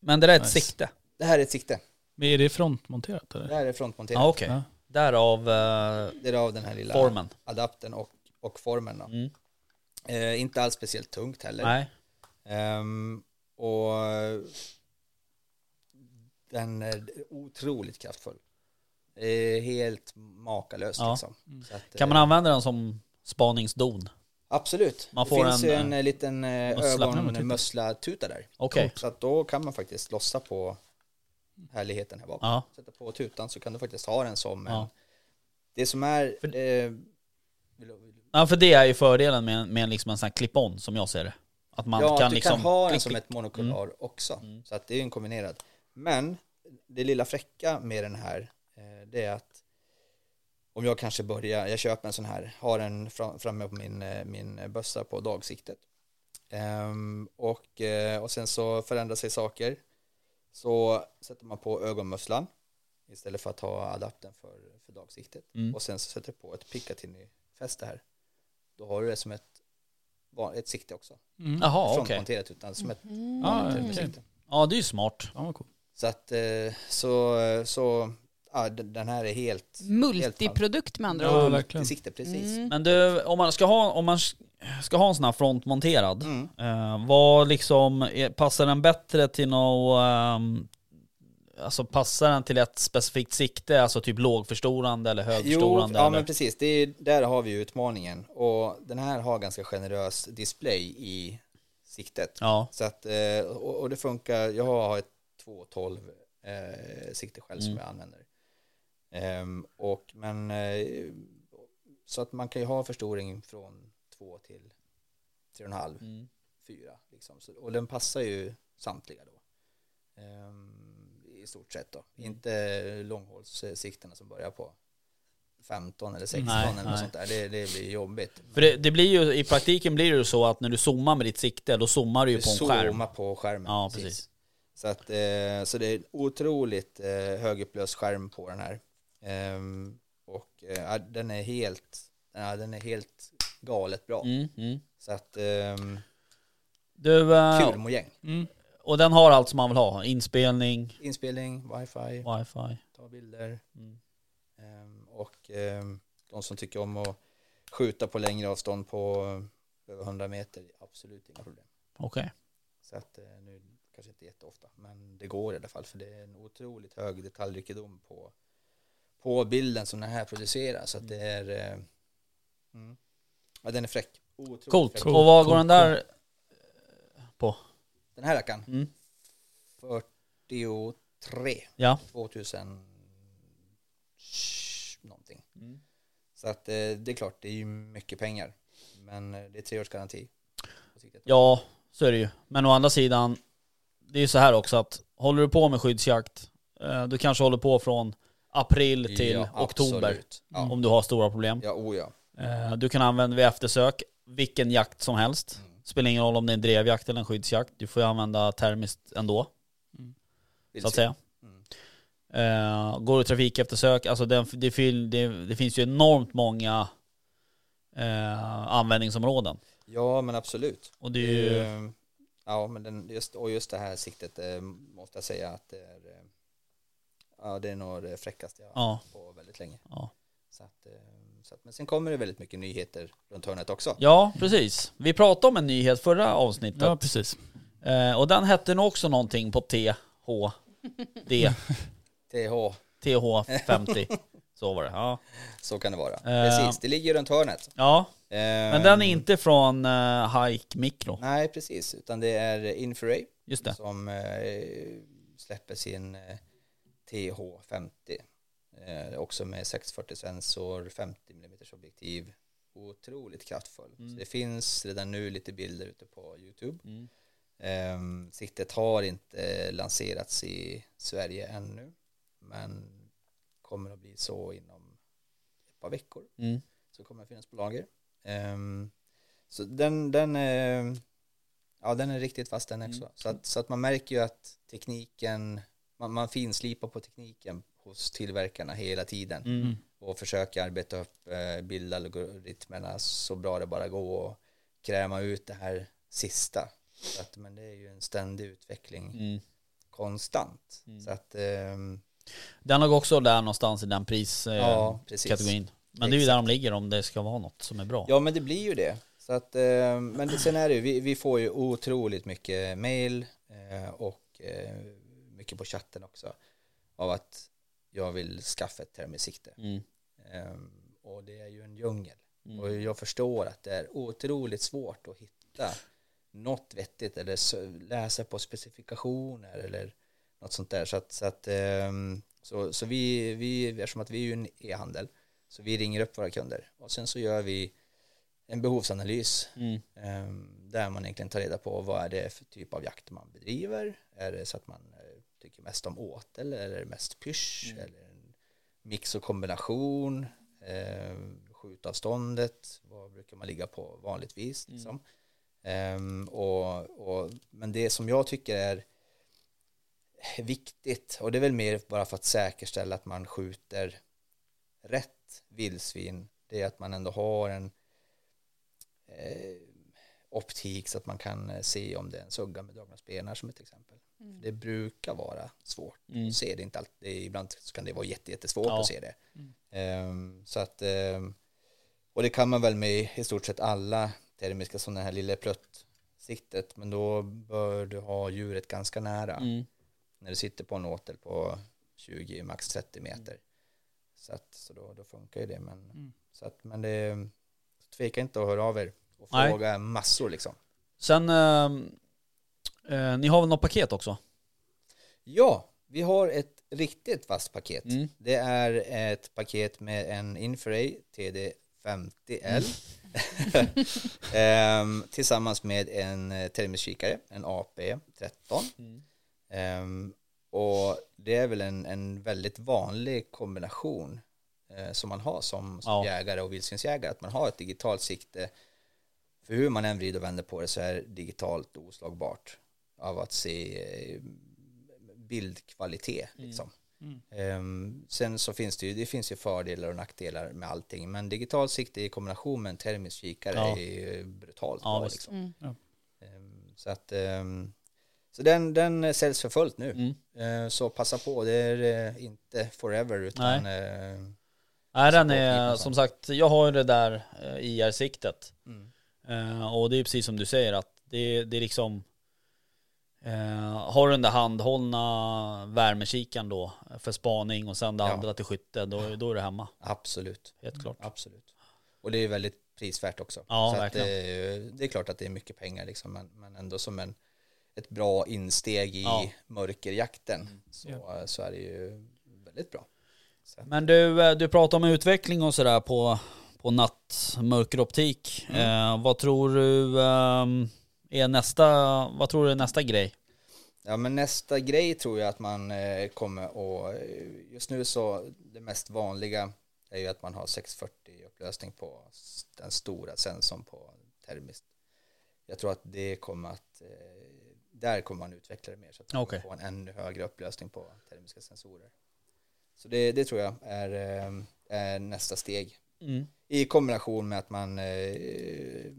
Men det där är ett Nice. sikte. Det här är ett sikte. Men är det frontmonterat Det eller? här är frontmonterat. Ja okej. Ja. Därav eh, Det är av den här lilla formen. adaptern och, och formen. Då. Mm. Eh, inte alls speciellt tungt heller. Nej. Ehm, och den är otroligt kraftfull. Eh, helt makalös Ja. liksom. Så att, Kan man eh, använda den som spaningsdon? Absolut. Man det får finns en, ju en eh, liten eh, mussla. ögonmussla-tuta där. Okej. Så att då kan man faktiskt lossa på härligheten här bakom. Ja. Sätta på tutan så kan du faktiskt ha den som en... Ja. Det som är... För- Eh, vill du- ja, för det är ju fördelen med, med liksom en sån här clip-on som jag ser det. Att man ja, kan att du liksom... kan ha den klick, som ett monokular också. Mm. Så att det är ju en kombinerad. Men det lilla fräcka med den här, eh, det är att om jag kanske börjar, jag köper en sån här, har den fram, framme på min, eh, min bössa på dagsiktet. Ehm, och, eh, och sen så förändrar sig saker. så sätter man på ögonmusslan istället för att ha adaptern för, för dagsiktet. Mm. Och sen så sätter du på ett Picatinny-fäste här. Då har du det som ett, ett sikte också. Mm. Jaha, okej. Frontmonterat utan som ett Mm. Ja, vanligt okej. sikte. Ja, det är ju smart. Ja, cool. Så att, eh, så, så ja, den här är helt Multiprodukt med andra Ja, ord. verkligen. till sikte precis. Mm. Men du, om man ska ha, om man ska ha en sån här frontmonterad, Mm. eh, vad liksom, är, passar den bättre till något, ehm, alltså passar den till ett specifikt sikte, alltså typ lågförstorande eller Jo, högförstorande? ja eller? men precis. Det är, där har vi ju utmaningen. Och den här har ganska generös display i siktet. Ja, Så att, eh, och, och det funkar, jag har ett 212 eh, sikte själv som Mm. jag använder. Ehm, och, men, eh, så att man kan ju ha förstoring från 2 till 3,5, mm. 4 liksom. Så, och den passar ju samtliga då. Ehm, I stort sett då. Mm. Inte långhålssikterna som börjar på 15 eller 16 Nej, eller nej. något sånt där. Det, det blir jobbigt. För det, det blir ju, i praktiken blir det ju så att när du zoomar med ditt sikte, då zoomar du ju Du på en skärm. zoomar på skärmen. Ja, precis. Så, att, eh, så det är otroligt eh, högupplöst skärm på den här. Ehm, och ja, den är helt, ja, den är helt galet bra. Mm, mm. Så att, ehm, Du, eh, kul mojäng. Mm. och den har allt som man vill ha? Inspelning, Inspelning, wifi, wifi. ta bilder. Ehm, och de som tycker om att skjuta på längre avstånd på eh, över 100 meter, absolut inga problem. Okej. Så att nu kanske inte jätteofta, men det går i alla fall för det är en otroligt hög detaljrikedom på, på bilden som den här producerar. Så att det är, mm. ja den är fräck. Otroligt Coolt. fräck. Och vad går den där på? Den här rackaren, Mm. 43, Ja. 2000 någonting. Mm. Så att eh, det är klart, det är ju mycket pengar. Men eh, det är tre års garanti. Ja, så är det ju. Men å andra sidan, det är ju så här också att håller du på med skyddsjakt, du kanske håller på från april till Ja, oktober. Ja, om du har stora problem. ja oh ja. Eh, Du kan använda vid eftersök vilken jakt som helst. Mm. Spelar ingen roll om det är en drevjakt eller en skyddsjakt. Du får ju använda termiskt ändå, Vill så att säga. Mm. Eh, går du trafik eftersök, alltså det, det, det, det finns ju enormt många eh, användningsområden. Ja, men absolut. Och det är ju, Eh, Ja, men den, just, och just det här siktet eh, måste jag säga att det är, ja, det är nog det fräckaste jag har ja, på väldigt länge. ja. Så att, eh, så att, men sen kommer det väldigt mycket nyheter runt hörnet också. ja, precis. Vi pratade om en nyhet förra avsnittet. Ja, precis. Eh, och den hette nog också någonting på THD, TH, TH50. Så var det. Ja. så kan det vara. Eh. Precis, det ligger runt hörnet. ja, Men men den är inte från uh, Hike Micro. Nej, precis, utan det är Infraray Just det. som eh, släpper sin eh, TH50. Eh, också med 640 sensor, 50 mm objektiv. Otroligt kraftfull. Mm. Så det finns redan nu lite bilder ute på YouTube. Mm. Eh, siktet har inte lanserats i Sverige ännu. Men kommer att bli så inom ett par veckor. Mm. Så kommer det finnas på lager. Ehm, så den, den, är, ja, den är riktigt fast den också. Mm. Så, att, så att man märker ju att tekniken, man, man finslipar på tekniken hos tillverkarna hela tiden Mm. och försöker arbeta upp eh, bildalgoritmerna så bra det bara går och kräma ut det här sista. Så att, men det är ju en ständig utveckling Mm. konstant. Mm. Så att, ehm, Den har också där någonstans i den priskategorin. ja, precis. Men det är ju där de ligger om det ska vara något som är bra. Ja men det blir ju det. Så att, eh, men sen är det ju, vi, vi får ju otroligt mycket mail eh, och eh, mycket på chatten också av att jag vill skaffa ett termisikte. Mm. Eh, och det är ju en djungel. Mm. Och jag förstår att det är otroligt svårt att hitta något vettigt eller läsa på specifikationer eller något sånt där. Så, att, så, att, ehm, så, så vi, vi, eftersom att vi är ju en e-handel, så vi ringer upp våra kunder och sen så gör vi en behovsanalys Mm. ehm, där man egentligen tar reda på vad är det för typ av jakt man bedriver. Är det så att man tycker mest om åtel eller är det mest pysch Mm. eller en mix och kombination. Eh, skjutavståndet, vad brukar man ligga på vanligtvis? Mm. Liksom. Ehm, och, och, men det som jag tycker är viktigt och det är väl mer bara för att säkerställa att man skjuter rätt vildsvin. Det är att man ändå har en eh, optik så att man kan eh, se om det är en sugga med dragna spenar som ett exempel. Mm. Det brukar vara svårt Mm. att se det, inte alltid, ibland så kan det vara jätte, jättesvårt Ja. att se det. Mm. Ehm, så att, ehm, och det kan man väl med i stort sett alla termiska sådana här lilla pluttsiktet, men då bör du ha djuret ganska nära Mm. när du sitter på en åtel på 20, max 30 meter. Så, att, så då, då funkar ju det. Men, Mm. så att, men det, tveka inte att höra av er och Nej. fråga massor liksom. Sen, ehm, eh, ni har väl något paket också? Ja, vi har ett riktigt vasst paket. Mm. Det är ett paket med en Infraray TD50L Ehm, tillsammans med en eh, termisk kikare, en AP13. Mm. Ehm, och det är väl en, en väldigt vanlig kombination eh, som man har som, som Ja. jägare och vildsvinsjägare, att man har ett digitalt sikte. För hur man än vrider och vänder på det så är digitalt oslagbart av att se eh, bildkvalitet. Liksom. Mm. Ehm, sen så finns det ju, det finns ju fördelar och nackdelar med allting, men digitalt sikte i kombination med en termisk kikare Ja. är ju brutalt Ja, bra. Liksom. Mm. Ehm, så att, ehm, så den, den säljs för fullt nu. Mm. Så passa på, det är eh, inte forever utan eh, Nej, den är som sagt, jag har ju det där IR-siktet. mm. Eh, och det är precis som du säger att det, det är liksom eh, Har du den där handhållna värmekikaren då för spaning och sen det Ja. andra till skytte, då, då är det hemma. absolut, Helt klart. absolut. Och det är väldigt prisvärt också. Ja, så att verkligen. det, är- det är klart att det är mycket pengar liksom, men, men ändå som en, ett bra insteg i Ja. mörkerjakten så, Ja. så är det ju väldigt bra. Så att, Men du, eh, du pratar om utveckling och sådär på, på nattmörkeroptik. Eh, vad tror du ehm, är nästa, vad tror du är nästa grej? Ja men nästa grej tror jag att man eh, kommer att, just nu så det mest vanliga är ju att man har 640 upplösning på den stora sensorn på termiskt. Jag tror att det kommer att, eh, där kommer man utveckla det mer så att man Okej. får en ännu högre upplösning på termiska sensorer. Så det, det tror jag är, eh, är nästa steg Mm. i kombination med att man eh,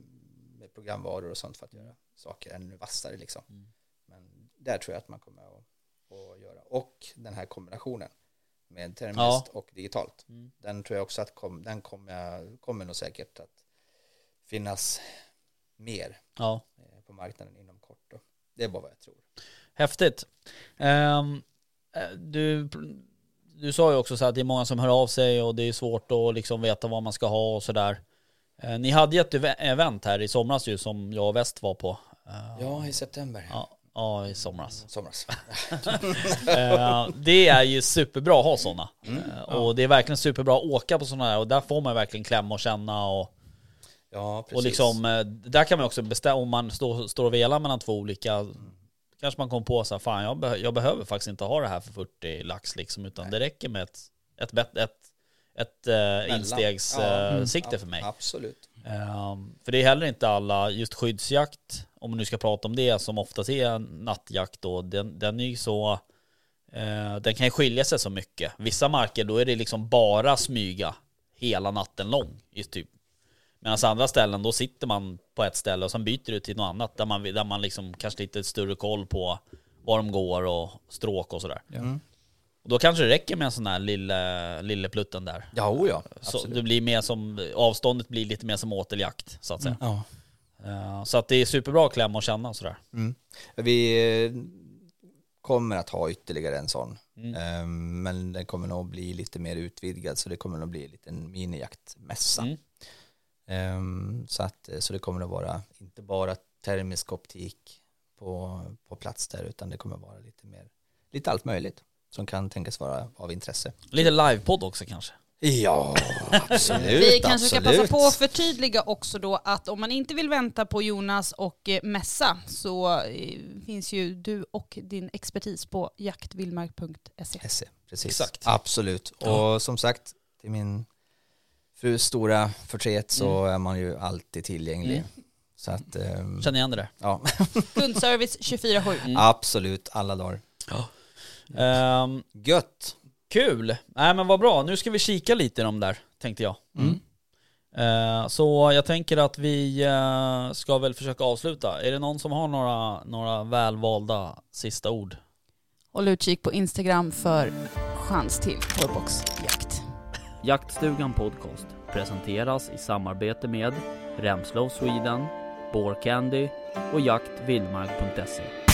med programvaror och sånt för att göra saker ännu vassare liksom. Mm. Men där tror jag att man kommer att, att göra. Och den här kombinationen med termiskt Ja. och digitalt. Mm. Den tror jag också att kom, den kommer, kommer nog säkert att finnas mer Ja. eh, på marknaden inom kort. Då. Det är bara vad jag tror. Häftigt. Eh, du, du sa ju också så här att det är många som hör av sig och det är svårt att liksom veta vad man ska ha och sådär. Eh, ni hade ju ett eve- event här i somras ju som jag och Väst var på. Eh, Ja, i september. ja, ja, i somras. Somras. Eh, det är ju superbra att ha sådana. Mm. Eh, och det är verkligen superbra att åka på sådana här och där får man verkligen klämma och känna och, Ja, precis. och liksom, där kan man också bestämma, om man står, står och velar mellan två olika, kanske man kom på så här, fan jag, beh- jag behöver faktiskt inte ha det här för 40 lax liksom, utan det räcker med ett, ett, bet- ett, ett uh, instegssikte Ja. Mm. sikte för mig. Absolut. Ehm, för det är heller inte alla, just skyddsjakt, om man nu ska prata om det, som oftast är nattjakt då, den, den är ju så, eh, den kan ju skilja sig så mycket. Vissa marker då är det liksom bara smyga hela natten lång. Just typ. Medan andra ställen då sitter man på ett ställe och sen byter du till något annat där man, där man liksom kanske lite större koll på var de går och stråk och sådär. Mm. Och då kanske det räcker med en sån här lille, lille plutten där. Ja, o ja. Så Absolut. det blir mer som, avståndet blir lite mer som åteljakt så att säga. Ja. Eh, Så att det är superbra att klämma och känna och sådär. Mm. Vi eh, kommer att ha ytterligare en sån. Mm. Eh, Men den kommer nog bli lite mer utvidgad så det kommer nog bli en liten minijaktmässa. Mm. Eh, Så, att, så det kommer att vara inte bara termisk optik på, på plats där utan det kommer att vara lite mer, lite allt möjligt som kan tänkas vara av intresse. Lite livepodd också kanske. Ja, absolut. Vi kanske ska passa absolut. på att förtydliga också då att om man inte vill vänta på Jonas och eh, mässa så eh, finns ju du och din expertis på jaktvildmark.se. SE, precis. Exakt. Absolut. Och som sagt, till min frus stora förtret så är man ju alltid tillgänglig. Mm. Så att, ehm, Känner igen det där. ja, Kundservice 24-7. Mm. absolut alla dagar. Ehm, Gött! kul! Nej men vad bra, nu ska vi kika lite i de där, tänkte jag. Mm. Eh, så jag tänker att vi eh, ska väl försöka avsluta. Är det någon som har några, några välvalda sista ord? Håll utkik på Instagram för chans till torrboxjakt. Jaktstugan Podcast presenteras i samarbete med Remslow Sweden, Candy och jaktvildmark.se.